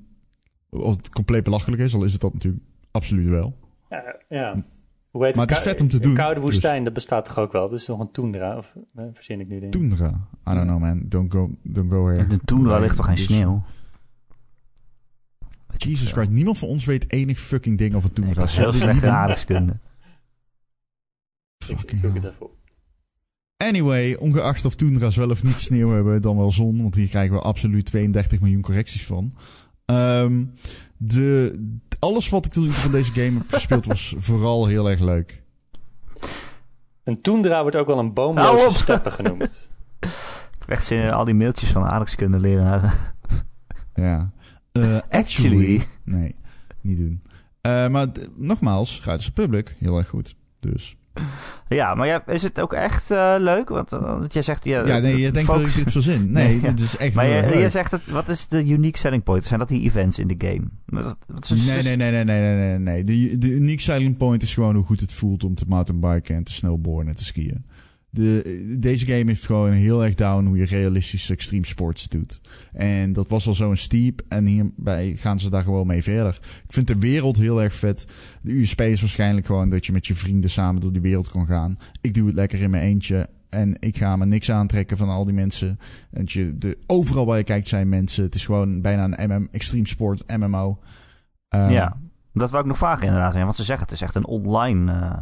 Of het compleet belachelijk is, al is het dat natuurlijk absoluut wel. Ja, ja. Hoe heet Maar het is vet om te doen, koude dus. woestijn, dat bestaat toch ook wel? Dat is nog een toendra, of eh, verzin ik nu dingen? Toendra. I don't know man, don't go, don't go here. De Toendra ligt toch geen Dus- sneeuw? Jesus Christ, niemand van ons weet enig fucking ding over Ik Toendra. was heel slecht in aardrijkskunde. Ik, ik Fucking zoek hell. het even op. Anyway, ongeacht of toendra's wel of niet sneeuw hebben, dan wel zon. Want hier krijgen we absoluut 32 miljoen correcties van. Ehm, de, alles wat ik toen van deze game heb gespeeld was vooral heel erg leuk. Een toendra wordt ook wel een boomloze genoemd. Ik heb echt zin in al die mailtjes van aardrijkskunde leraren. Ja. Eh, actually, Actually. Nee, niet doen. Eh, maar nogmaals, gratis public, heel erg goed. Dus. Ja, maar ja, is het ook echt eh, leuk? Want, eh, want jij zegt... Ja, Ja, nee, je denkt dat ik dit verzin. Nee, dit is echt Maar je, je zegt, het, wat is de unique selling point? Zijn dat die events in de game? Is- nee, nee, nee, nee, nee, nee, nee. De, de unique selling point is gewoon hoe goed het voelt om te mountainbiken en te snowboarden en te skiën. De, deze game heeft gewoon heel erg down hoe je realistische extreme sports doet. En dat was al zo'n steep en hierbij gaan ze daar gewoon mee verder. Ik vind de wereld heel erg vet. De USP is waarschijnlijk gewoon dat je met je vrienden samen door die wereld kan gaan. Ik doe het lekker in mijn eentje. En ik ga me niks aantrekken van al die mensen. En je, de, overal waar je kijkt zijn mensen. Het is gewoon bijna een MM, extreme sport, MMO. Ehm, Ja, dat wou ik nog vragen inderdaad. Want ze zeggen het is echt een online... eh,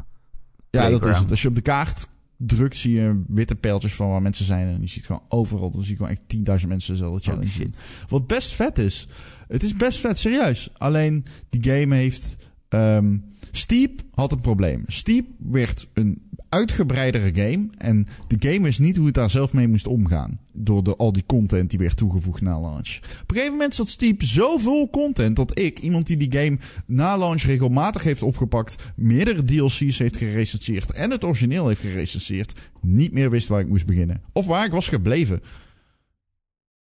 Ja, dat is het. Als je op de kaart drukt, zie je witte pijltjes van waar mensen zijn. En je ziet gewoon overal, dan zie je gewoon echt 10.000 mensen dezelfde challenge. doen. Wat best vet is. Het is best vet, serieus. Alleen die game heeft... ehm, Steep had een probleem. Steep werd een uitgebreidere game. En de game is niet hoe het daar zelf mee moest omgaan. Door de, al die content die werd toegevoegd na launch. Op een gegeven moment zat Steep zo vol content dat ik, iemand die die game na launch regelmatig heeft opgepakt, meerdere DLC's heeft gerecenseerd en het origineel heeft gerecenseerd, niet meer wist waar ik moest beginnen. Of waar ik was gebleven.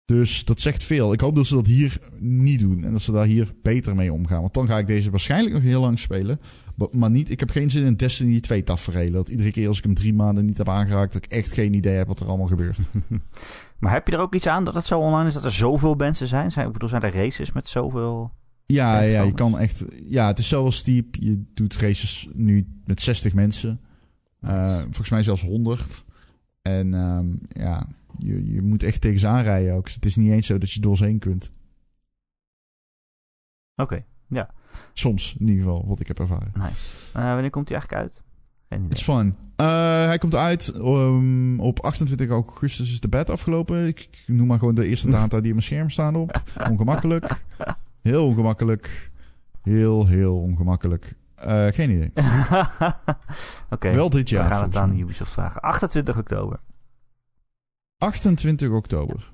Dus dat zegt veel. Ik hoop dat ze dat hier niet doen. En dat ze daar hier beter mee omgaan. Want dan ga ik deze waarschijnlijk nog heel lang spelen. Maar niet, ik heb geen zin in Destiny 2 tafereel. Dat iedere keer als ik hem drie maanden niet heb aangeraakt... dat ik echt geen idee heb wat er allemaal gebeurt. maar heb je er ook iets aan dat het zo online is? Dat er zoveel mensen zijn? zijn ik bedoel, zijn er races met zoveel... Ja, ja, je kan echt... Ja, het is zo steep. Je doet races nu met 60 mensen. Uh, volgens mij zelfs 100. En um, ja, je, je moet echt tegen ze aanrijden ook. Het is niet eens zo dat je door ze heen kunt. Oké, ja. Soms, in ieder geval, wat ik heb ervaren. Nice. Uh, wanneer komt hij eigenlijk uit? Geen idee. It's fun. Uh, hij komt uit um, op 28 augustus is de bed afgelopen. Ik, ik noem maar gewoon de eerste data die op mijn scherm staan op. Ongemakkelijk. Heel ongemakkelijk. Heel, heel ongemakkelijk. Uh, geen idee. Oké. Okay. Wel dit jaar. We gaan het aan Ubisoft vragen. 28 oktober. 28 oktober.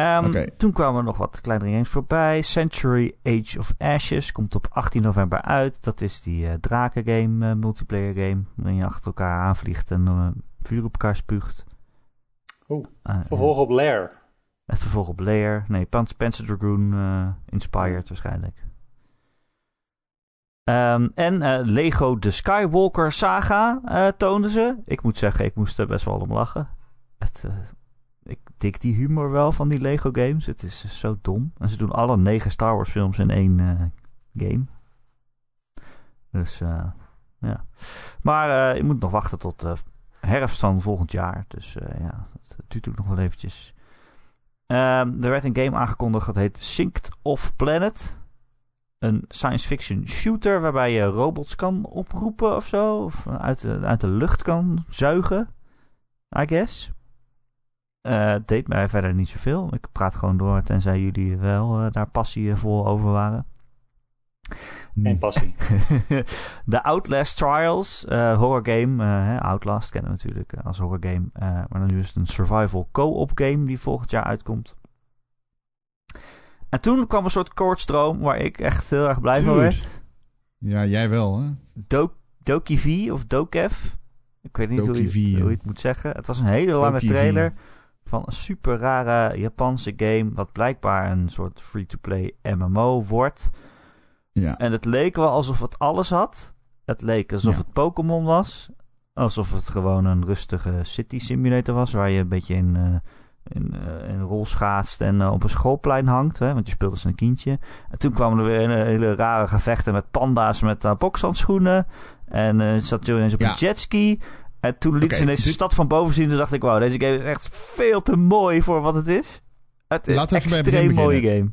Um, Toen kwamen er nog wat kleinere games voorbij. Century Age of Ashes komt op 18 november uit. Dat is die uh, draken game, uh, multiplayer game. Waarin je achter elkaar aanvliegt en uh, vuur op elkaar spuugt. Oeh, vervolg op Lair. Het vervolg op Lair. Nee, Panzer Dragoon inspired waarschijnlijk. Um, en Lego The Skywalker Saga toonden ze. Ik moet zeggen, ik moest er best wel om lachen. Het, dik die humor wel van die Lego games. Het is zo dom. En ze doen alle negen Star Wars films in één uh, game. Dus uh, ja. Maar uh, je moet nog wachten tot herfst van volgend jaar. Dus ja, het duurt ook nog wel eventjes. Um, er werd een game aangekondigd dat heet Synced of Planet. Een science fiction shooter waarbij je robots kan oproepen of zo. Of uit uit de lucht kan zuigen. I guess. Uh, deed mij verder niet zoveel. Ik praat gewoon door, tenzij jullie wel uh, daar passievol over waren. Geen passie. de Outlast Trials, uh, horror game. Outlast kennen we natuurlijk als horror game. maar nu is het een survival co-op game die volgend jaar uitkomt. En toen kwam een soort koortstroom waar ik echt heel erg blij Dude. van werd. Ja, jij wel hè? Do Doki V of Dokev. Ik weet niet hoe je, hoe je, het moet zeggen. Het was een hele lange trailer. V van een super rare Japanse game, wat blijkbaar een soort free-to-play MMO wordt. Ja. En het leek wel alsof het alles had. Het leek alsof het Pokémon was. Alsof het gewoon een rustige city simulator was, waar je een beetje in, uh, in, uh, in rol schaatst en uh, op een schoolplein hangt. Hè, want je speelt als een kindje. En toen kwamen er weer een, hele rare gevechten met panda's met uh, bokshandschoenen. En zat je ineens op een jetski. En toen liet ze deze stad van boven zien. Toen dacht ik, wauw, deze game is echt veel te mooi voor wat het is. Het is Laten een extreem mooie game.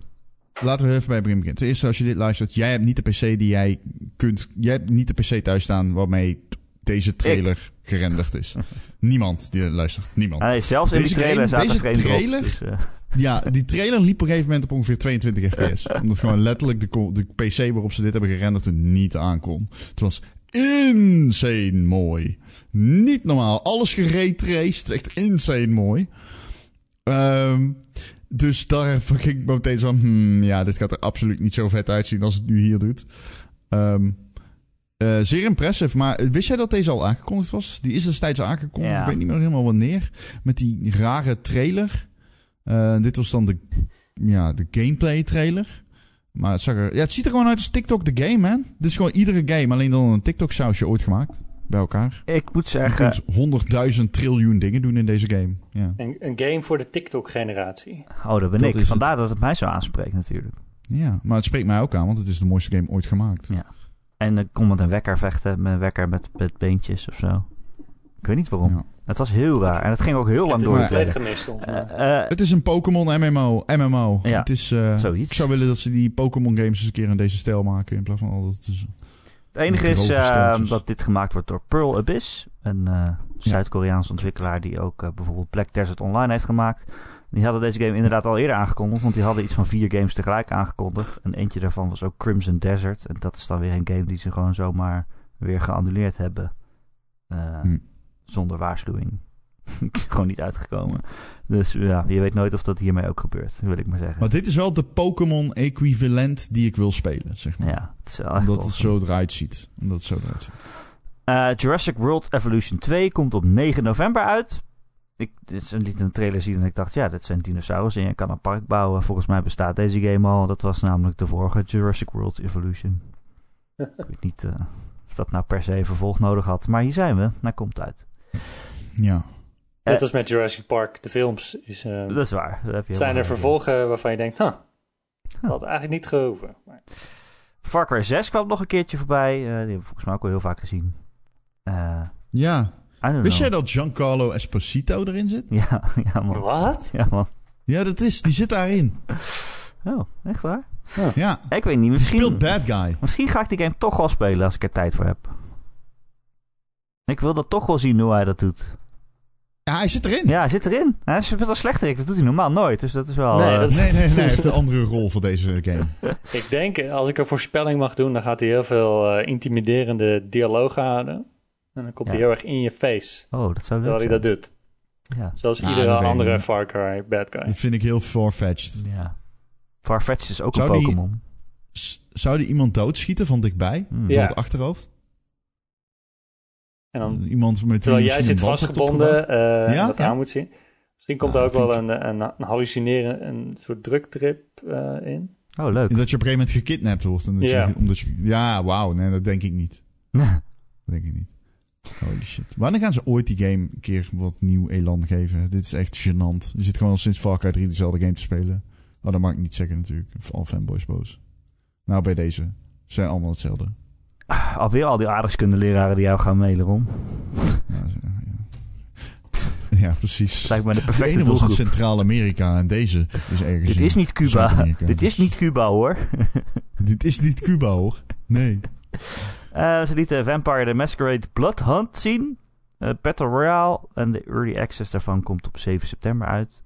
Laten we even bij het begin beginnen. Ten eerste, als je dit luistert, jij hebt niet de PC die jij kunt... Jij hebt niet de PC thuis staan waarmee deze trailer gerenderd is. niemand die luistert. Niemand. Nee, zelfs in deze die trailer game, deze trailer, dus, uh. Ja, die trailer liep op een gegeven moment op ongeveer 22 fps. omdat gewoon letterlijk de, de PC waarop ze dit hebben gerenderd er niet aankon. Het was insane mooi. Niet normaal. Alles geraytraced. Echt insane mooi. Um, dus daar heb ik meteen zo van... Hmm, ja, dit gaat er absoluut niet zo vet uitzien als het nu hier doet. Um, uh, zeer impressive. Maar wist jij dat deze al aangekondigd was? Die is destijds aangekondigd. Ja. Ik weet niet meer helemaal wanneer. Met die rare trailer. Uh, dit was dan de, ja, de gameplay trailer. Maar het, zag er, ja, het ziet er gewoon uit als TikTok de game, man. Dit is gewoon iedere game, alleen dan een TikTok-sausje ooit gemaakt. Bij elkaar. Ik moet zeggen... Je kunt 100.000 triljoen dingen doen in deze game. Ja. Een, een game voor de TikTok-generatie. Oh, dat ben ik. Vandaar dat het mij zo aanspreekt natuurlijk. Ja, maar het spreekt mij ook aan, want het is de mooiste game ooit gemaakt. Ja. En dan komt met een wekker vechten, met een wekker met, met beentjes of zo. Ik weet niet waarom. Ja. Het was heel raar. En het ging ook heel lang door. Het, gemist, uh, uh, het is een Pokémon MMO. MMO. Ja, het is, uh, zoiets. Ik zou willen dat ze die Pokémon games eens een keer in deze stijl maken. In plaats van al dat... Het, het enige is dat dit gemaakt wordt door Pearl Abyss. Een Zuid-Koreaanse ontwikkelaar die ook bijvoorbeeld Black Desert Online heeft gemaakt. Die hadden deze game inderdaad al eerder aangekondigd, want die hadden iets van vier games tegelijk aangekondigd. En eentje daarvan was ook Crimson Desert. En dat is dan weer een game die ze gewoon zomaar weer geannuleerd hebben. Hm. Zonder waarschuwing. is gewoon niet uitgekomen. Dus ja, je weet nooit of dat hiermee ook gebeurt, wil ik maar zeggen. Maar dit is wel de Pokémon-equivalent die ik wil spelen, zeg maar. Ja, het is wel echt Omdat het zo eruit ziet. Omdat het zo eruit ziet. Eh, Jurassic World Evolution 2 komt op 9 november uit. Ik dit is een, liet een trailer zien en ik dacht, ja, dit zijn dinosaurussen en je kan een park bouwen. Volgens mij bestaat deze game al. Dat was namelijk de vorige Jurassic World Evolution. ik weet niet eh, of dat nou per se een vervolg nodig had. Maar hier zijn we. Hij komt uit. Ja. Net als met Jurassic Park, de films, is, eh, Dat is waar. Dat heb je zijn er vervolgen waarvan je denkt, huh, dat had eigenlijk niet gehoeven. Maar, Far Cry 6 kwam nog een keertje voorbij. Eh, die hebben we volgens mij ook al heel vaak gezien. Eh Ja. Wist know. jij dat Giancarlo Esposito erin zit? Ja, ja man. wat? Ja man. Ja, dat is. Die zit daarin. Oh, echt waar? Ja. Ik weet niet. Misschien... speelt bad guy. Misschien ga ik die game toch wel spelen als ik er tijd voor heb. Ik wil dat toch wel zien hoe hij dat doet. Ja, hij zit erin. Ja, hij zit erin. Hij speelt wel slechterik. Dat doet hij normaal nooit. Dus dat is wel... Nee, eh, dat- Nee, nee, nee. Hij heeft een andere rol voor deze game. Ik denk, als ik een voorspelling mag doen, dan gaat hij heel veel eh, intimiderende dialogen houden. En dan komt hij heel erg in je face, Oh, dat zou terwijl hij dat doet. Ja. Zoals Nou, iedere dat ik andere. Far Cry bad guy. Die vind ik heel far-fetched. ja. Farfetch'd is ook Zou een Pokémon. Zou die iemand doodschieten van dichtbij? Ja. Door het achterhoofd? En dan, Iemand met terwijl jij zit vastgebonden eh Ja? dat Ja? aan moet zien. Misschien komt Ja, er ook wel een, een, een hallucineren, een soort drugtrip eh in. Oh, leuk. Dat je op een gegeven moment gekidnapt wordt. En dat Ja. je, omdat je, ja, wauw. Nee, dat denk ik niet. Dat denk ik niet. Holy shit. Wanneer gaan ze ooit die game een keer wat nieuw elan geven? Dit is echt gênant. Je zit gewoon al sinds Far Cry 3 dezelfde game te spelen. Oh, dat mag ik niet zeggen natuurlijk. Al fanboys boos. Nou, bij deze. Ze zijn allemaal hetzelfde. Alweer al die aardrijkskundeleraren die jou gaan mailen, Ron. Ja, precies. Lijkt me de De perfecte ene was in doelgroep. Centraal-Amerika en deze is ergens Dit is niet Cuba. Dit is niet Cuba, hoor. Dit is niet Cuba, hoor. Nee. Eh, ze lieten Vampire the Masquerade Blood Hunt zien. Eh, Battle Royale. En de early access daarvan komt op 7 september uit.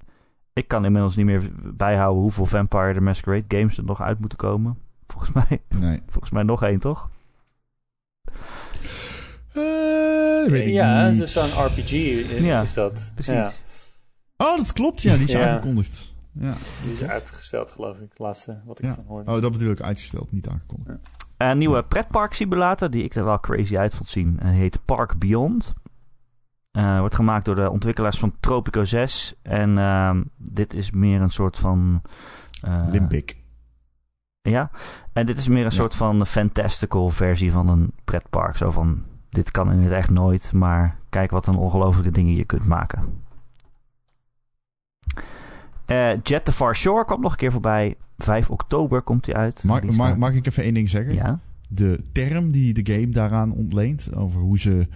Ik kan inmiddels niet meer bijhouden hoeveel Vampire the Masquerade games er nog uit moeten komen. Volgens mij, Nee. volgens mij nog één, toch? Eh, weet ik ja, niet. het is zo'n RPG is, Ja, is dat. Precies. Ja, Oh, dat klopt. Ja, die is Ja. aangekondigd. Ja. die is uitgesteld geloof ik, het laatste wat ik Ja. van hoorde. Oh, dat bedoel ik uitgesteld, niet aangekondigd. Een nieuwe pretpark simulator die ik er wel crazy uit vond zien. En heet Park Beyond. Eh, wordt gemaakt door de ontwikkelaars van Tropico 6. En ehm, dit is meer een soort van... eh, Limbic. Ja, en dit is meer een Ja. soort van fantastical versie van een pretpark. Zo van, dit kan in het echt nooit, maar kijk wat een ongelofelijke dingen je kunt maken. Eh, Jet the Far Shore komt nog een keer voorbij. 5 oktober komt hij uit. Mag, Die mag, mag ik even één ding zeggen? Ja, De term die de game daaraan ontleent, over hoe ze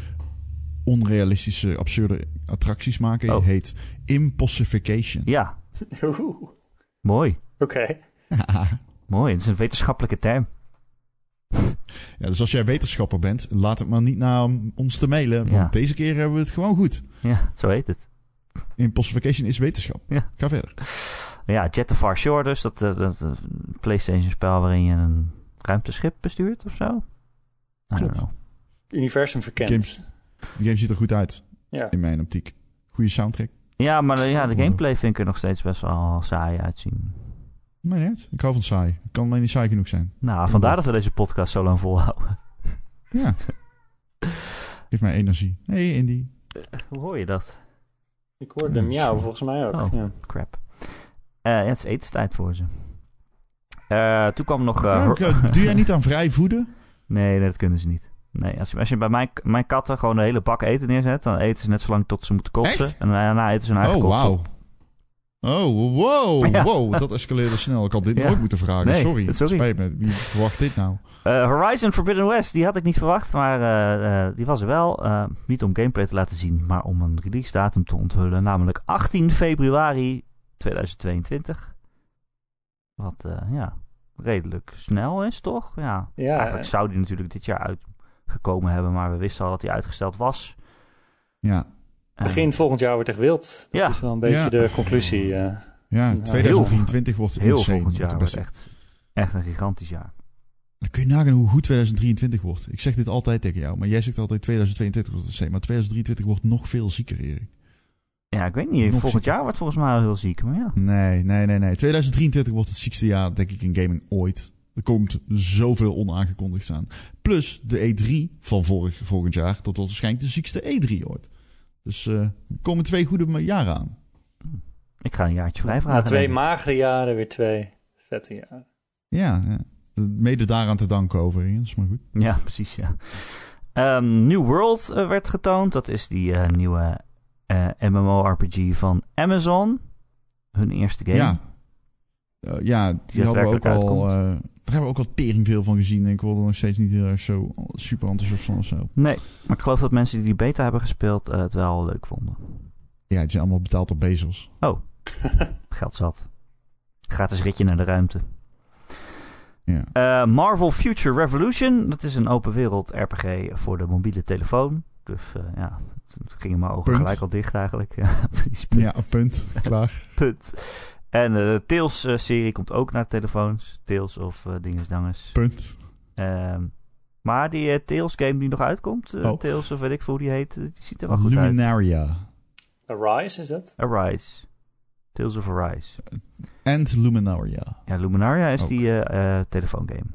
onrealistische, absurde attracties maken, Oh. heet impossification. ja, mooi. Oké. Mooi, het is een wetenschappelijke term. ja, dus als jij wetenschapper bent, laat het maar niet naar ons te mailen, want Ja. deze keer hebben we het gewoon goed. Ja, zo heet het. Impossification is wetenschap. Ja. Ga verder. Ja, Jet the Far Shore dus. Dat, eh, dat, dat PlayStation spel waarin je een ruimteschip bestuurt of zo. Klopt. Universum verkend. Games. De game ziet er goed uit, Ja. in mijn optiek. Goede soundtrack. Ja, maar eh, ja, de gameplay vind ik er nog steeds best wel saai uitzien. Maar niet. Ik hou van saai. Het kan alleen niet saai genoeg zijn. Nou, vandaar dat we deze podcast zo lang volhouden. Ja. Geef mij energie. Hey, Indy. Hoe hoor je dat? Ik hoorde Dat hem zo. volgens mij ook. Oh. Ja. Crap. Eh, ja, het is etenstijd voor ze. Eh, toen kwam nog... eh, eh, doe jij niet aan vrij voeden? nee, nee, dat kunnen ze niet. Nee, als je, als je bij mijn, mijn katten gewoon een hele bak eten neerzet... dan eten ze net zo lang tot ze moeten kotsen. Echt? En daarna eten ze hun eigen Oh, wauw. Oh, wow. Ja. Wow, dat escaleerde snel. Ik had dit Ja. nooit moeten vragen. Nee, sorry. sorry. Spijt me. Wie verwacht dit nou? Eh, Horizon Forbidden West, die had ik niet verwacht, maar eh, eh, die was er wel. Eh, niet om gameplay te laten zien, maar om een release datum te onthullen. Namelijk 18 februari 2022. Wat, eh, ja, redelijk snel is, toch? Ja, Ja, eigenlijk zou die natuurlijk dit jaar uitgekomen hebben, maar we wisten al dat hij uitgesteld was. Ja. Begin volgend jaar wordt echt wild. Dat Ja. is wel een beetje Ja. de conclusie. eh. Ja, heel- 2023 wordt heel insane. volgend jaar Wordt wordt best- echt, echt een gigantisch jaar. Dan kun je nagaan hoe goed 2023 wordt. Ik zeg dit altijd tegen jou, maar jij zegt altijd 2022 wordt insane. Maar 2023 wordt nog veel zieker, Erik. Ja, ik weet niet. Nog volgend zieker. jaar wordt volgens mij al heel ziek. Maar ja. Nee, nee, nee, nee. 2023 wordt het ziekste jaar, denk ik, in gaming ooit. Er komt zoveel onaangekondigd aan. Plus de E3 van vorig, volgend jaar. Dat wordt waarschijnlijk de ziekste E3 ooit. Dus eh, er komen twee goede jaren aan. Ik ga een jaartje vrij Na vragen. twee nemen. magere jaren weer twee vette jaren. Ja, ja. mede daaraan te danken overigens, maar goed. Ja, precies, ja. Ehm, New World eh, werd getoond. Dat is die eh, nieuwe eh, MMORPG van Amazon. Hun eerste game. Ja, ja die, hadden we ook al... daar hebben we ook al tering veel van gezien. En ik word er nog steeds niet heel erg zo super enthousiast van of zo. Nee, maar ik geloof dat mensen die die beta hebben gespeeld eh, het wel leuk vonden. Ja, die zijn allemaal betaald door Bezos. Geld zat. Gratis ritje naar de ruimte. Ja. Eh, Marvel Future Revolution. Dat is een open wereld RPG voor de mobiele telefoon. Dus eh, ja, het gingen mijn ogen Punt. gelijk al dicht eigenlijk. Ja, precies. Punt. Ja, punt. Klaar. Punt. En eh, de Tales-serie komt ook naar telefoons. Tales of eh Dingesdanges. Punt. Ehm, maar die eh, Tales-game die nog uitkomt, eh, Oh. Tales of weet ik veel hoe die heet, eh, die ziet er wel goed uit. Luminaria. Arise is dat? Arise. Tales of Arise. En Luminaria. Ja, Luminaria is Ook. die eh, eh, telefoongame.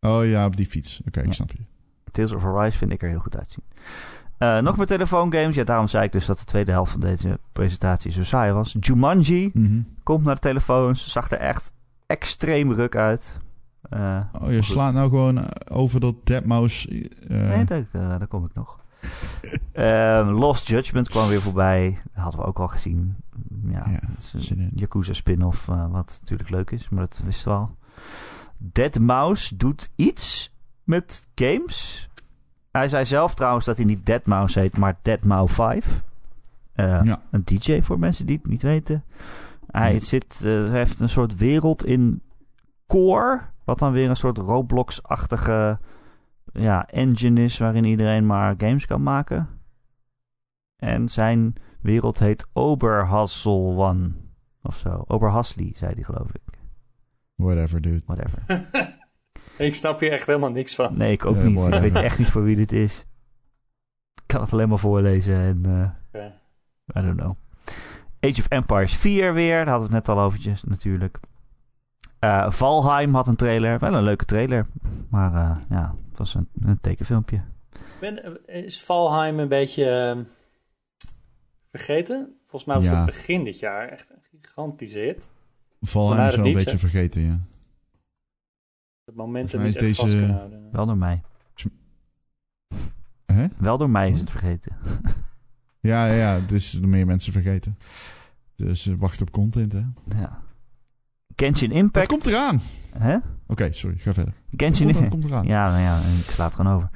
Oh ja, op die fiets. Oké, Ja. ik snap je. Tales of Arise vind ik er heel goed uitzien. Eh, nog meer telefoongames. Ja, daarom zei ik dus dat de tweede helft van deze presentatie zo saai was. Jumanji Mhm. komt naar de telefoons. Zag er echt extreem ruk uit. Eh, Oh, je slaat nou gewoon eh, over dat Deadmau5. eh nee, daar, daar kom ik nog. Ehm, Lost Judgment kwam weer voorbij. Dat hadden we ook al gezien. Ja, Ja, is een. Yakuza spin-off, wat natuurlijk leuk is, maar dat wisten we al. Dead Mouse doet iets met games. Hij zei zelf trouwens dat hij niet Dead Mouse heet, maar Dead Mouse 5. Eh, Ja. Een DJ voor mensen die het niet weten. Hij Nee. zit, eh, heeft een soort wereld in Core, wat dan weer een soort Roblox-achtige ja, engine is waarin iedereen maar games kan maken. En zijn wereld heet Oberhassel One of zo. Oberhassli, zei hij geloof ik. Whatever, dude. Whatever. Ik snap hier echt helemaal niks van. Nee, ik ook Ja, niet. Ik whatever. weet echt niet voor wie dit is. Ik kan het alleen maar voorlezen en eh. I don't know. Age of Empires 4 weer. Daar hadden we het net al overtjes natuurlijk. Eh, Valheim had een trailer. Wel een leuke trailer. Maar eh, ja, het was een, een tekenfilmpje. Ben, is Valheim een beetje eh, vergeten? Volgens mij was Ja. het begin dit jaar echt een gigantische hit. Valheim is wel een beetje vergeten, ja. Het momentum niet vast deze- kunnen houden. Wel door mij. Hè? Wel door mij is het vergeten. Ja, ja, ja. Het is door meer mensen vergeten. Dus eh, wacht op content, hè. Ja. Genshin Het Impact. komt eraan! Hè? Oké, sorry, ga verder. Genshin Het komt eraan. Ja, nou ja, ik sla het gewoon over.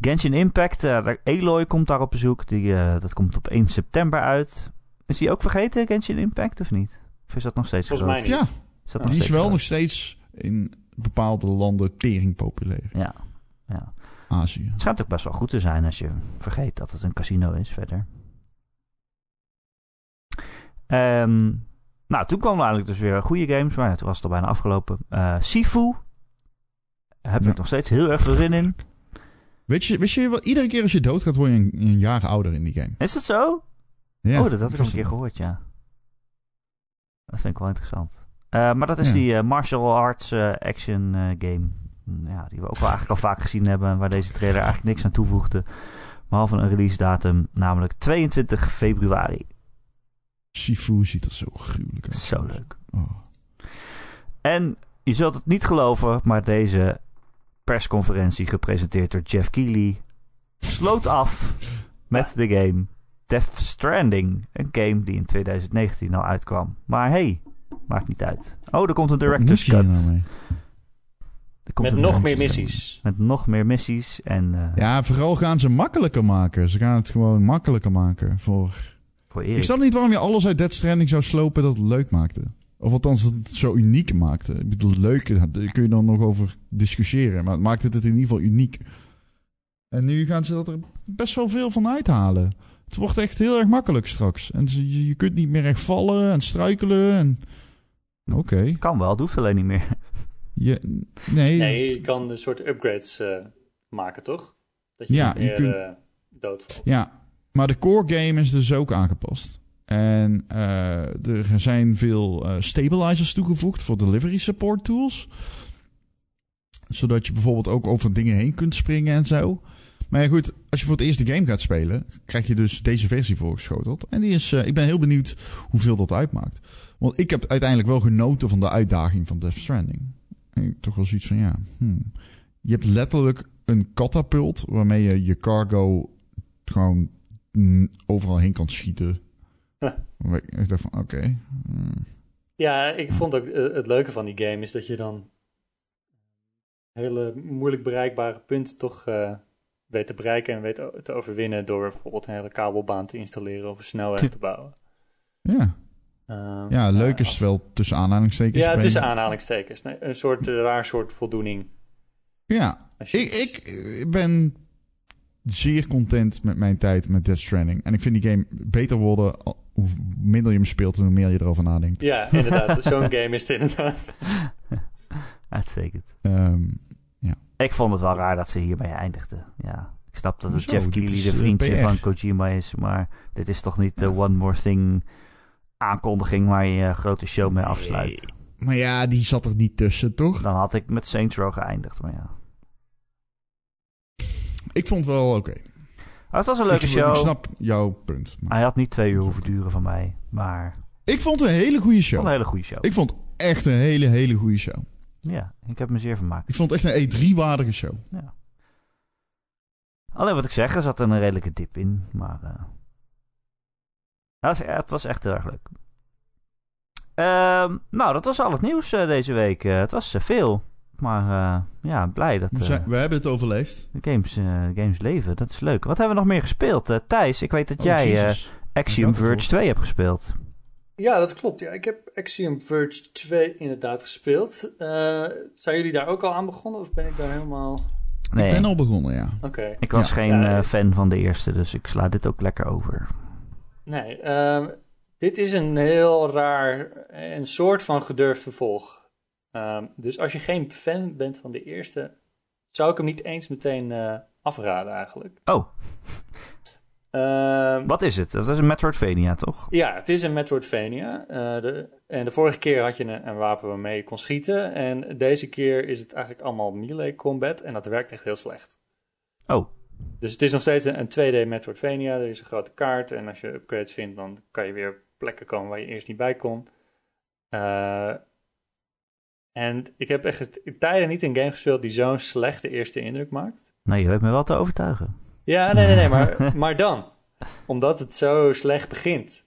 Genshin Impact, daar- Aloy komt daar op bezoek. Die, eh, dat komt op 1 september uit. Is die ook vergeten, Genshin Impact, of niet? Of is dat nog steeds Volgens mij groot? niet. Ja, Is dat Die die is wel groot? nog steeds in bepaalde landen tering populair. Ja, ja. Azië. Het schijnt ook best wel goed te zijn als je vergeet dat het een casino is verder. Ehm, nou, toen kwamen eigenlijk dus weer goede games, maar toen was het al bijna afgelopen. Eh Sifu. Heb Ja. ik nog steeds heel erg veel zin in. Weet je, weet je wel, iedere keer als je doodgaat, word je een, een jaar ouder in die game. Is dat zo? Ja, oh, dat had ik al een keer gehoord, ja. Dat vind ik wel interessant. Eh, maar dat is Ja. die eh, martial arts eh, action game. Mm, Ja, die we ook wel eigenlijk al vaak gezien hebben. en Waar deze trailer eigenlijk niks aan toevoegde. Behalve een release datum, namelijk 22 februari. Sifu ziet er zo gruwelijk uit. Zo leuk. Oh. En je zult het niet geloven, maar deze persconferentie, gepresenteerd door Jeff Keighley, sloot af met de game Death Stranding. Een game die in 2019 al uitkwam. Maar hey, maakt niet uit. Oh, er komt een director's cut. nou mee? Er komt Met een nog meer cut. missies. Met nog meer missies en eh, Ja, vooral gaan ze makkelijker maken. Ze gaan het gewoon makkelijker maken voor... voor Ik Erik. snap niet waarom je alles uit Dead Stranding zou slopen dat het leuk maakte. Of althans dat het zo uniek maakte. Ik bedoel, leuk, daar kun je dan nog over discussiëren. Maar het maakte het in ieder geval uniek. En nu gaan ze dat er best wel veel van uithalen. Het wordt echt heel erg makkelijk straks. En je, je kunt niet meer echt vallen en struikelen. En... Oké. Kan wel, het hoeft alleen niet meer. Je, nee, Nee, je kan een soort upgrades eh, maken, toch? Dat je Ja, niet je kunt- eh, doodvalt. Ja, maar de core game is dus ook aangepast. En eh, er zijn veel eh, stabilizers toegevoegd voor delivery support tools. Zodat je bijvoorbeeld ook over dingen heen kunt springen en zo. Maar ja, goed, als je voor het eerst de game gaat spelen, krijg je dus deze versie voorgeschoteld. En die is, eh, ik ben heel benieuwd hoeveel dat uitmaakt. Want ik heb uiteindelijk wel genoten van de uitdaging van Death Stranding. En ik toch wel zoiets van, ja, hmm. je hebt letterlijk een katapult waarmee je je cargo gewoon overal heen kan schieten. Maar Ik dacht van, oké. hmm. Ja, ik vond ook eh, het leuke van die game is dat je dan hele moeilijk bereikbare punten toch eh, weet te bereiken en weet te overwinnen door bijvoorbeeld een hele kabelbaan te installeren of een snelweg te bouwen. Ja, Ehm, ja leuk is als- wel tussen aanhalingstekens. Ja, tussen aanhalingstekens. Nee, een soort eh, raar soort voldoening. Ja, je ik, ik ben zeer content met mijn tijd met Death Stranding. En ik vind die game beter worden hoe minder je hem speelt en hoe meer je erover nadenkt. Ja, inderdaad. Zo'n game is het inderdaad. Uitstekend. Ehm, Ik vond het wel raar dat ze hierbij eindigden. Ja, ik snap dat het Hoezo? Jeff Keighley de eh, vriendje PR. van Kojima is, maar dit is toch niet de One More Thing aankondiging waar je grote show mee afsluit. maar ja, die zat er niet tussen, toch? Dan had ik met Saints Row geëindigd, maar ja. Ik vond het wel oké. Maar het was een leuke ik, show. Ik snap jouw punt. maar- Hij had niet twee uur hoeven duren van mij, maar Ik vond het een hele goede show. een hele goede show. Ik vond echt een hele, hele goede show. Ja, ik heb me zeer vermaakt. Ik vond het echt een E3-waardige show. Alleen wat ik zeg, er zat een redelijke dip in, maar eh, ja, het was- het was echt heel erg leuk. Ehm, nou, dat was al het nieuws eh, deze week. Eh, het was eh, veel, maar eh, ja, blij dat We, eh, zijn- we hebben het overleefd. de games, eh, games leven. Dat is leuk. Wat hebben we nog meer gespeeld? Eh, Thijs, ik weet dat Oh, jij eh. Axiom Verge 2 hebt gespeeld. Ja, dat klopt. Ja, ik heb Axiom Verge 2 inderdaad gespeeld. Eh, zijn jullie daar ook al aan begonnen of ben ik daar helemaal... Nee, Ik ben al begonnen, ja. Oké. ik was Ja. geen Ja, eh, fan van de eerste, dus ik sla dit ook lekker over. Nee, ehm, dit is een heel raar, een soort van gedurfd vervolg. Ehm, dus als je geen fan bent van de eerste, zou ik hem niet eens meteen eh, afraden eigenlijk. Oh, Ehm, wat is het? Dat is een Metroidvania, toch? Ja, het is een Metroidvania. Eh, de, en de vorige keer had je een, een wapen waarmee je kon schieten. En deze keer is het eigenlijk allemaal melee combat. En dat werkt echt heel slecht. Oh, Dus het is nog steeds een, een 2D Metroidvania. Er is een grote kaart. En als je upgrades vindt, dan kan je weer plekken komen waar je eerst niet bij kon. Eh, en ik heb echt tijden niet een game gespeeld die zo'n slechte eerste indruk maakt. nou, je weet me wel te overtuigen. Ja, nee, nee, nee, maar, maar dan. Omdat het zo slecht begint,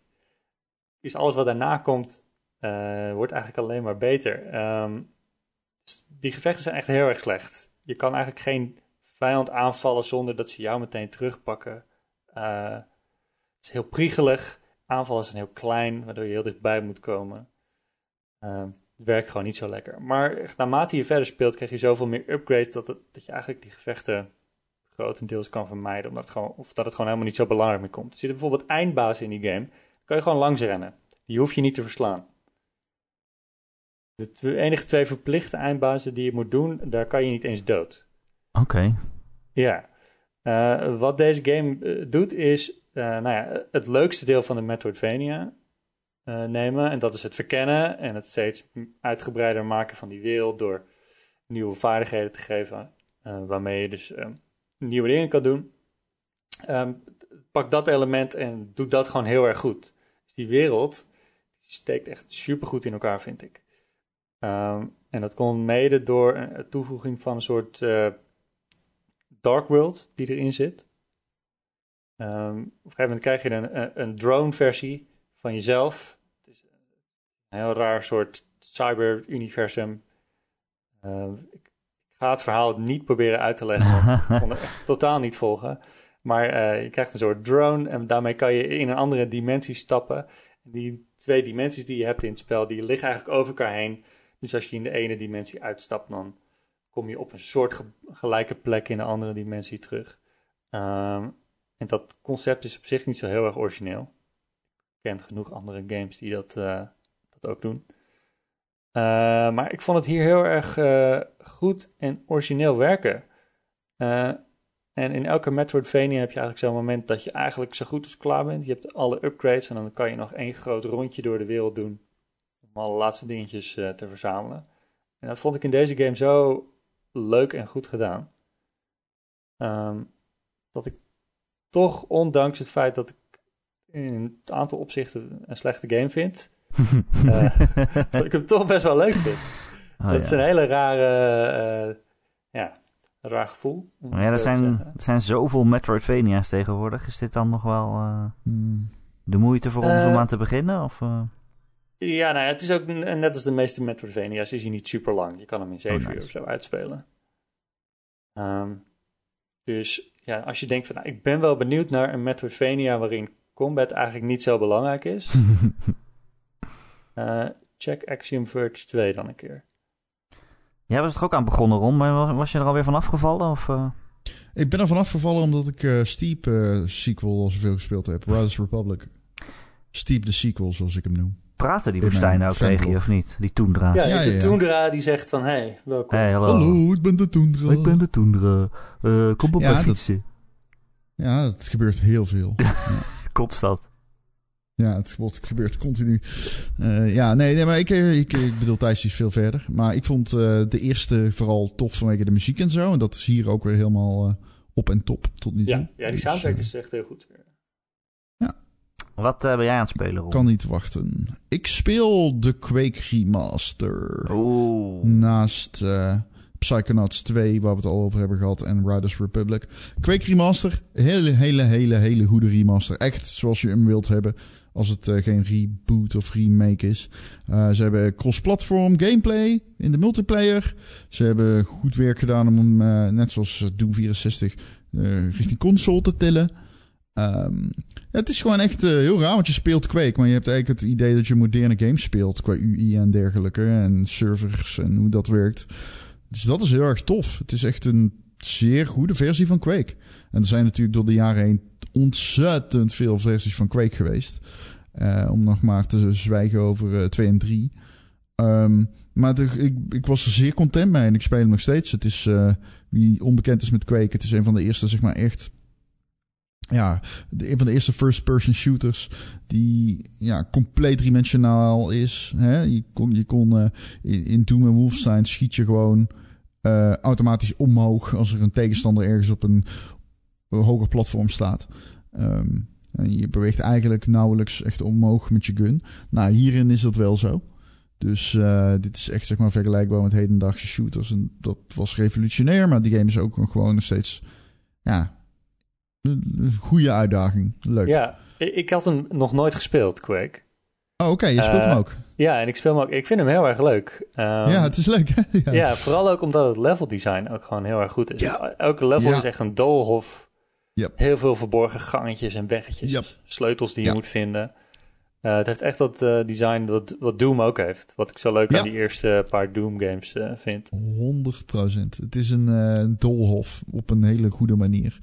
is alles wat daarna komt, eh, wordt eigenlijk alleen maar beter. Ehm, dus die gevechten zijn echt heel erg slecht. Je kan eigenlijk geen vijand aanvallen zonder dat ze jou meteen terugpakken. Eh, het is heel priegelig. Aanvallen zijn heel klein, waardoor je heel dichtbij moet komen. Ehm, het werkt gewoon niet zo lekker. Maar naarmate je verder speelt, krijg je zoveel meer upgrades dat, dat je eigenlijk die gevechten grotendeels kan vermijden. Omdat het gewoon, of dat het gewoon helemaal niet zo belangrijk meer komt. Er zitten bijvoorbeeld eindbazen in die game. kan je gewoon langs rennen. Die hoef je niet te verslaan. De enige twee verplichte eindbazen die je moet doen, daar kan je niet eens dood. Oké. Ja. Eh, wat deze game eh, doet is, eh, nou ja, het leukste deel van de Metroidvania nemen. En dat is het verkennen en het steeds uitgebreider maken van die wereld door nieuwe vaardigheden te geven. waarmee je dus eh, nieuwe dingen kan doen. Ehm, pak dat element en doe dat gewoon heel erg goed. Dus die wereld die steekt echt supergoed in elkaar, vind ik. Ehm, en dat komt mede door een toevoeging van een soort Dark World die erin zit. Ehm, op een gegeven moment krijg je een, een, drone-versie van jezelf. Het is een heel raar soort cyber-universum. Ehm, ik, ga het verhaal niet proberen uit te leggen, want ik kon het echt totaal niet volgen. Maar eh, je krijgt een soort drone en daarmee kan je in een andere dimensie stappen. En die twee dimensies die je hebt in het spel, die liggen eigenlijk over elkaar heen. Dus als je in de ene dimensie uitstapt, dan kom je op een soort ge- gelijke plek in de andere dimensie terug. Ehm, en dat concept is op zich niet zo heel erg origineel. Ik ken genoeg andere games die dat, uh, dat ook doen. Uh, maar ik vond het hier heel erg uh, goed en origineel werken. en in elke Metroidvania heb je eigenlijk zo'n moment dat je eigenlijk zo goed als klaar bent. Je hebt alle upgrades en dan kan je nog één groot rondje door de wereld doen. Om alle laatste dingetjes te verzamelen. En dat vond ik in deze game zo leuk en goed gedaan. Um, dat ik toch, ondanks het feit dat ik in een aantal opzichten een slechte game vind, uh, dat ik hem toch best wel leuk vind. Oh, dat is een hele rare, uh, ja, raar gevoel. Maar ja, er zijn, er zijn zoveel Metroidvania's tegenwoordig. Is dit dan nog wel uh, de moeite voor ons om aan te beginnen? Of, ja, nou ja, het is ook net als de meeste Metroidvania's is hij niet super lang. Je kan hem in 7 oh, nice. uur of zo uitspelen. Um, dus ja, als je denkt van, nou, ik ben wel benieuwd naar een Metroidvania waarin combat eigenlijk niet zo belangrijk is. uh, check Axiom Verge 2 dan een keer. Jij was er ook aan begonnen, Ron, maar was, was je er alweer van afgevallen? Of, uh... Ik ben er van afgevallen omdat ik uh, Steep sequel al zoveel gespeeld heb. Riders Republic. Steep de sequel, zoals ik hem noem praten die woestijnen ook tegen je, of niet? Die toendra. Ja, is de toendra die zegt van, hey, welkom. Hey, hallo. hallo. ik ben de toendra. Ik ben de toendra. Uh, kom op ja, fietsen. ja, het gebeurt heel veel. Constant. Ja, het, het gebeurt continu. Uh, ja, nee, nee maar ik, eh, ik, ik bedoel, Thijs is veel verder. Maar ik vond uh, de eerste vooral tof vanwege de muziek en zo. En dat is hier ook weer helemaal op en top tot nu toe. Ja, ja die dus, soundtrack is echt heel goed. Wat uh, ben jij aan het spelen, Ron? Kan niet wachten. Ik speel de Quake Remaster. Oeh. Naast uh, Psychonauts 2, waar we het al over hebben gehad, en Riders Republic. Quake Remaster, hele, hele, hele, hele goede remaster. Echt zoals je hem wilt hebben. Als het uh, geen reboot of remake is. Ze hebben cross-platform gameplay in de multiplayer. Ze hebben goed werk gedaan om hem, net zoals Doom 64, richting console te tillen. Um, het is gewoon echt uh, heel raar, want je speelt Quake, maar je hebt eigenlijk het idee dat je moderne games speelt qua UI en dergelijke en servers en hoe dat werkt. Dus dat is heel erg tof. Het is echt een zeer goede versie van Quake. En er zijn natuurlijk door de jaren heen ontzettend veel versies van Quake geweest. Uh, om nog maar te zwijgen over uh, 2 en 3. Um, ehm, maar ik, ik, was er zeer content mee en ik speel hem nog steeds. Het is, wie onbekend is met Quake, het is een van de eerste, zeg maar, echt ja, een van de eerste first-person shooters die ja, compleet dimensionaal is. Hè? Je kon, je kon uh, in, in Doom en Wolfenstein schiet je gewoon uh, automatisch omhoog als er een tegenstander ergens op een, hoger platform staat. Um, en je beweegt eigenlijk nauwelijks echt omhoog met je gun. Nou, hierin is dat wel zo. Dus dit is echt zeg maar vergelijkbaar met hedendaagse shooters. En dat was revolutionair, maar die game is ook gewoon nog steeds ja, goede uitdaging. Leuk. Ja, ik had hem nog nooit gespeeld, Quake. Oh, oké. Je speelt hem eh, ook. Ja, en ik speel hem ook. Ik vind hem heel erg leuk. Um, ja, het is leuk. ja. ja. vooral ook omdat het level design ook gewoon heel erg goed is. Ja. Elke level is echt een doolhof. Yep. Heel veel verborgen gangetjes en weggetjes. Sleutels die je moet vinden. Uh, het heeft echt dat uh, design wat, wat Doom ook heeft. Wat ik zo leuk aan die eerste paar Doom games vind. 100%. Het is een doolhof op een hele goede manier.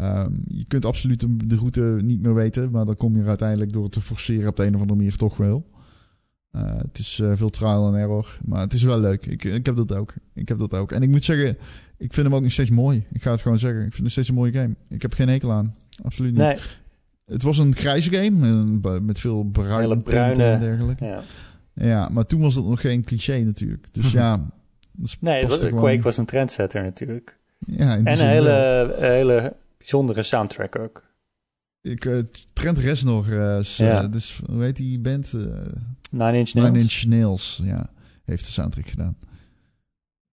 Um, je kunt absoluut de route niet meer weten, maar dan kom je er uiteindelijk door het te forceren op de een of andere manier toch wel. Uh, het is uh, veel trial and error, maar het is wel leuk. Ik, ik heb dat ook. Ik heb dat ook. En ik moet zeggen, ik vind hem ook nog steeds mooi. Ik ga het gewoon zeggen. Ik vind het steeds een mooie game. Ik heb geen hekel aan. Absoluut niet. Nee. Het was een grijze game met veel bruine, bruine en dergelijke. Ja. ja, maar toen was het nog geen cliché natuurlijk. Dus ja. Nee, Quake was een trendsetter natuurlijk. Ja, en een hele, hele bijzondere soundtrack ook. Ik, uh, Trent Reznor, uh, ja. dus hoe heet die band? Uh, Nine Inch Nails. Nine Inch Nails, ja, heeft de soundtrack gedaan.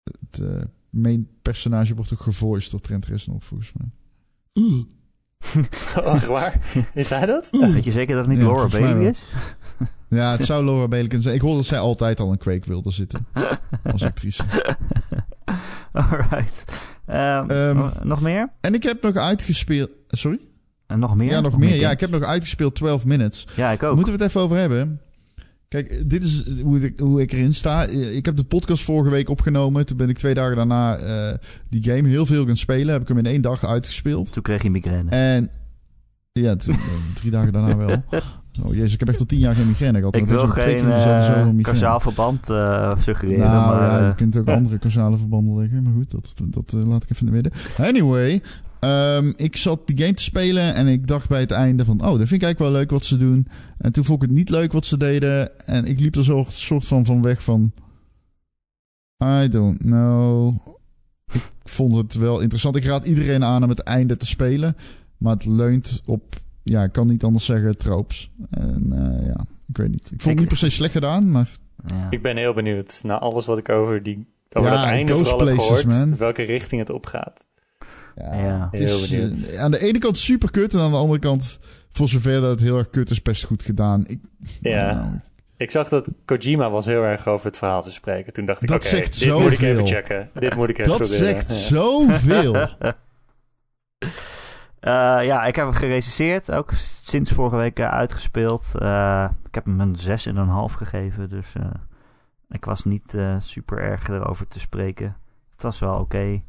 Het uh, main personage wordt ook gevoiced door Trent Reznor, volgens mij. oh, waar? Is hij dat? Weet je zeker dat het niet Laura Bailey is? ja, het zou Laura Bailey kunnen zijn. Ik hoorde dat zij altijd al een Quake wilde zitten. als actrice. Alright. Um, nog meer? En ik heb nog uitgespeeld... Sorry? En nog meer? Ja, nog, meer. Ja, ik heb nog uitgespeeld 12 minutes. Ja, ik ook. Moeten we het even over hebben? Kijk, dit is hoe ik, hoe ik erin sta. Ik heb de podcast vorige week opgenomen. Toen ben ik twee dagen daarna uh, die game heel veel gaan spelen. Heb ik hem in één dag uitgespeeld. Toen kreeg je migraine. En ja, toen, drie dagen daarna wel. Oh jezus, ik heb echt al tien jaar geen migraine gehad. Ik wil geen uh, kausaal verband uh, suggereren. Nou, maar, ja, je kunt ook andere causale verbanden leggen. Maar goed, dat, dat uh, laat ik even in het midden. Anyway, um, ik zat die game te spelen en ik dacht bij het einde van... Oh, dat vind ik eigenlijk wel leuk wat ze doen. En toen vond ik het niet leuk wat ze deden. En ik liep er zo soort van van weg van... I don't know. Ik vond het wel interessant. Ik raad iedereen aan om het einde te spelen. Maar het leunt op ja, ik kan niet anders zeggen, troops. En uh, ja, ik weet niet. Ik vond het niet per se slecht gedaan, maar... Ja. Ik ben heel benieuwd naar alles wat ik over, die, over ja, dat einde vooral places, gehoord. Man. Welke richting het opgaat. Ja, ja. Heel is, benieuwd. Uh, aan de ene kant super kut en aan de andere kant, voor zover dat het heel erg kut is, best goed gedaan. Ik, ja. Nou, ik zag dat Kojima was heel erg over het verhaal te spreken. Toen dacht ik, oké, okay, dit moet ik even checken. Dit moet ik even dat proberen. Dat zegt zoveel. Uh, ja, ik heb hem gerecenseerd. Ook sinds vorige week uh, uitgespeeld. Uh, ik heb hem een 6,5 gegeven. Dus ik was niet super erg erover te spreken. Het was wel oké.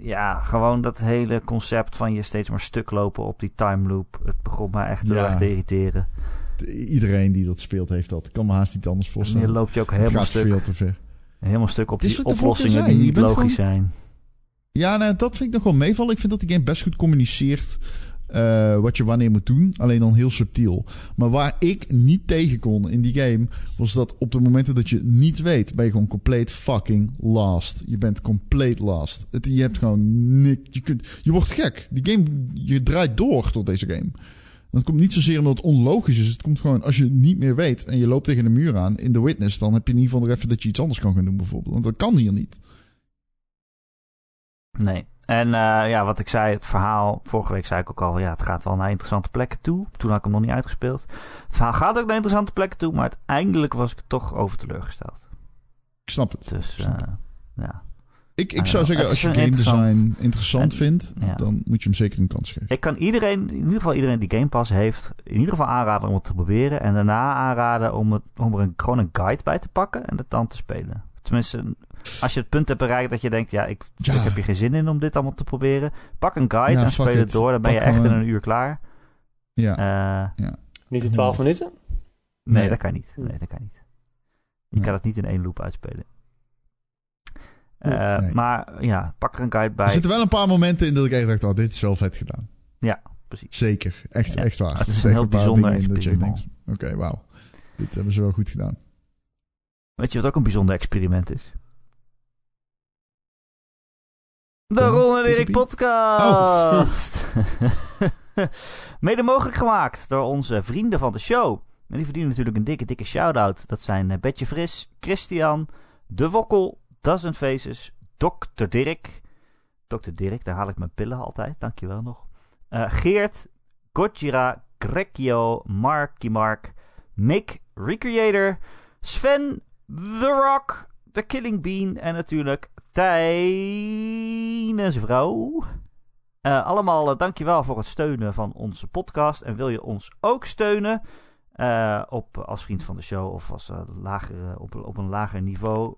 Ja, gewoon dat hele concept van je steeds maar stuk lopen op die time loop. Het begon me echt heel erg te irriteren. Iedereen die dat speelt heeft dat. Ik kan me haast niet anders voorstellen. je loopt je ook helemaal stuk. veel te ver. Helemaal stuk op die oplossingen die niet logisch zijn. Ja, dat vind ik nog wel meevallen. Ik vind dat die game best goed communiceert uh, wat je wanneer moet doen. Alleen dan heel subtiel. Maar waar ik niet tegen kon in die game... was dat op de momenten dat je niet weet... ben je gewoon compleet fucking lost. Je bent compleet. Het, je hebt gewoon niks... Je, je wordt gek. Die game... Je draait door door deze game. Dat komt niet zozeer omdat het onlogisch is. Het komt gewoon als je niet meer weet... en je loopt tegen de muur aan in The Witness... dan heb je in ieder geval nog even dat je iets anders kan gaan doen bijvoorbeeld. Want dat kan hier niet. Nee. En uh, ja, wat ik zei, het verhaal, vorige week zei ik ook al, ja, het gaat wel naar interessante plekken toe. Toen had ik hem nog niet uitgespeeld. Het verhaal gaat ook naar interessante plekken toe, maar uiteindelijk was ik toch over teleurgesteld. Ik snap het. Dus uh, ja. Ik, ik zou zeggen, als je game design interessant vindt, dan moet je hem zeker een kans geven. Ik kan iedereen, in ieder geval iedereen die Game Pass heeft, in ieder geval aanraden om het te proberen. En daarna aanraden om, het, om er een, gewoon een guide bij te pakken en het dan te spelen. Tenminste, als je het punt hebt bereikt dat je denkt, ja, ik, ik heb hier geen zin in om dit allemaal te proberen. Pak een guide en speel het door. Dan ben je echt in een uur klaar. Ja. Uh, ja. Niet in twaalf minuten? Nee, dat kan niet. Nee, dat kan niet. Je kan het niet in één loop uitspelen. Uh, Maar ja, pak er een guide bij. Er zitten wel een paar momenten in dat ik echt dacht, oh, dit is wel vet gedaan. Ja, precies. Zeker. Echt, echt waar. Het is, een heel bijzonder experiment. Oké, okay, wauw. Dit hebben ze wel goed gedaan. Weet je wat ook een bijzonder experiment is? De Ron en Erik podcast. Oh. Mede mogelijk gemaakt door onze vrienden van de show. En die verdienen natuurlijk een dikke, dikke shout-out. Dat zijn uh, Betje Fris, Christian, De Wokkel, Dozen Faces, Dr. Dirk. Dr. Dirk, daar haal ik mijn pillen altijd. Dankjewel nog. Uh, Geert, Gojira, Grekio, Marky Mark, Mick, Recreator, Sven, The Rock, The Killing Bean en natuurlijk Tijn en zijn vrouw. Uh, allemaal uh, dankjewel voor het steunen van onze podcast. En wil je ons ook steunen uh, op, als vriend van de show of als, lager, op, op een lager niveau.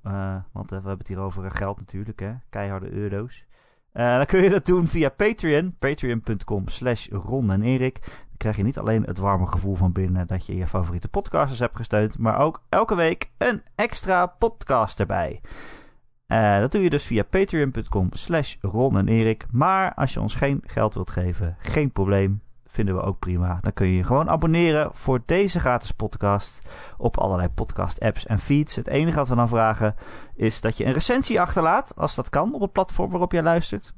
want we hebben het hier over geld natuurlijk, hè? keiharde euro's. dan kun je dat doen via Patreon. Patreon.com slash Ron en Erik krijg je niet alleen het warme gevoel van binnen dat je je favoriete podcasters hebt gesteund, maar ook elke week een extra podcast erbij. Uh, dat doe je dus via patreon.com slash Ron en Erik. Maar als je ons geen geld wilt geven, geen probleem. Vinden we ook prima. Dan kun je je gewoon abonneren voor deze gratis podcast op allerlei podcast apps en feeds. Het enige wat we dan vragen is dat je een recensie achterlaat, als dat kan, op het platform waarop jij luistert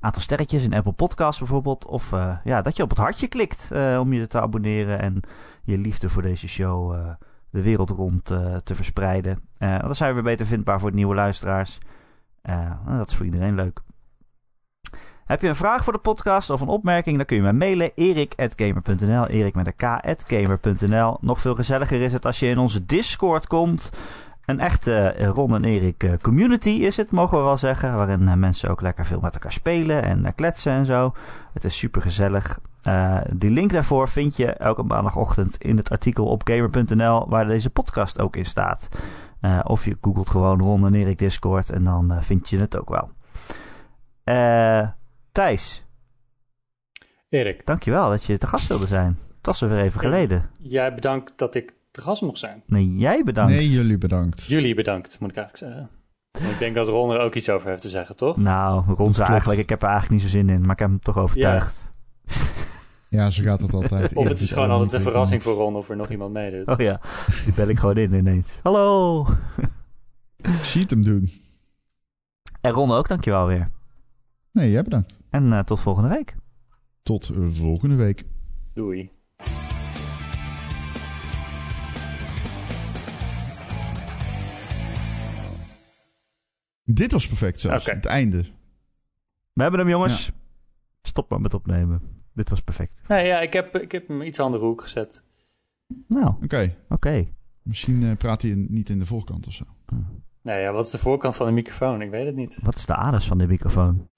aantal sterretjes in Apple Podcasts bijvoorbeeld. Of uh, ja, dat je op het hartje klikt uh, om je te abonneren en je liefde voor deze show de wereld rond te verspreiden. want dan zijn we weer beter vindbaar voor de nieuwe luisteraars. dat is voor iedereen leuk. Heb je een vraag voor de podcast of een opmerking, dan kun je mij mailen. erik.gamer.nl Erik met een k.gamer.nl Nog veel gezelliger is het als je in onze Discord komt. Een echte Ron en Erik eh, community is het, mogen we wel zeggen. Waarin eh, mensen ook lekker veel met elkaar spelen en eh, kletsen en zo. Het is super gezellig. Eh, die link daarvoor vind je elke maandagochtend in het artikel op gamer.nl waar deze podcast ook in staat. Eh, of je googelt gewoon Ron en Erik Discord en dan eh, vind je het ook wel. Eh, Thijs, Erik, dankjewel dat je te gast wilde zijn. Het was er weer even geleden. jij bedankt dat ik te gast mocht zijn. Nee, jij bedankt. Nee, jullie bedankt. Jullie bedankt, moet ik eigenlijk zeggen. En ik denk dat Ron er ook iets over heeft te zeggen, toch? Nou, Ron zei eigenlijk, ik heb er eigenlijk niet zo zin in, maar ik heb hem toch overtuigd. Ja, zo gaat het altijd. Of het is gewoon altijd een verrassing voor Ron of er nog iemand meedoet. Oh ja, die bel ik gewoon in ineens. Hallo! Ik zie het hem doen. En Ron ook, dankjewel weer. Nee, jij bedankt. En eh, tot volgende week. Tot volgende week. Doei. Dit was perfect zelfs. Het einde. We hebben hem, jongens. Stop maar met opnemen. Dit was perfect. Nee, ja, ik heb, ik heb hem iets andere hoek gezet. Nou, Oké. oké. Misschien eh, praat hij niet in de voorkant of zo. Nee, ja, wat is de voorkant van de microfoon? Ik weet het niet. Wat is de aders van de microfoon?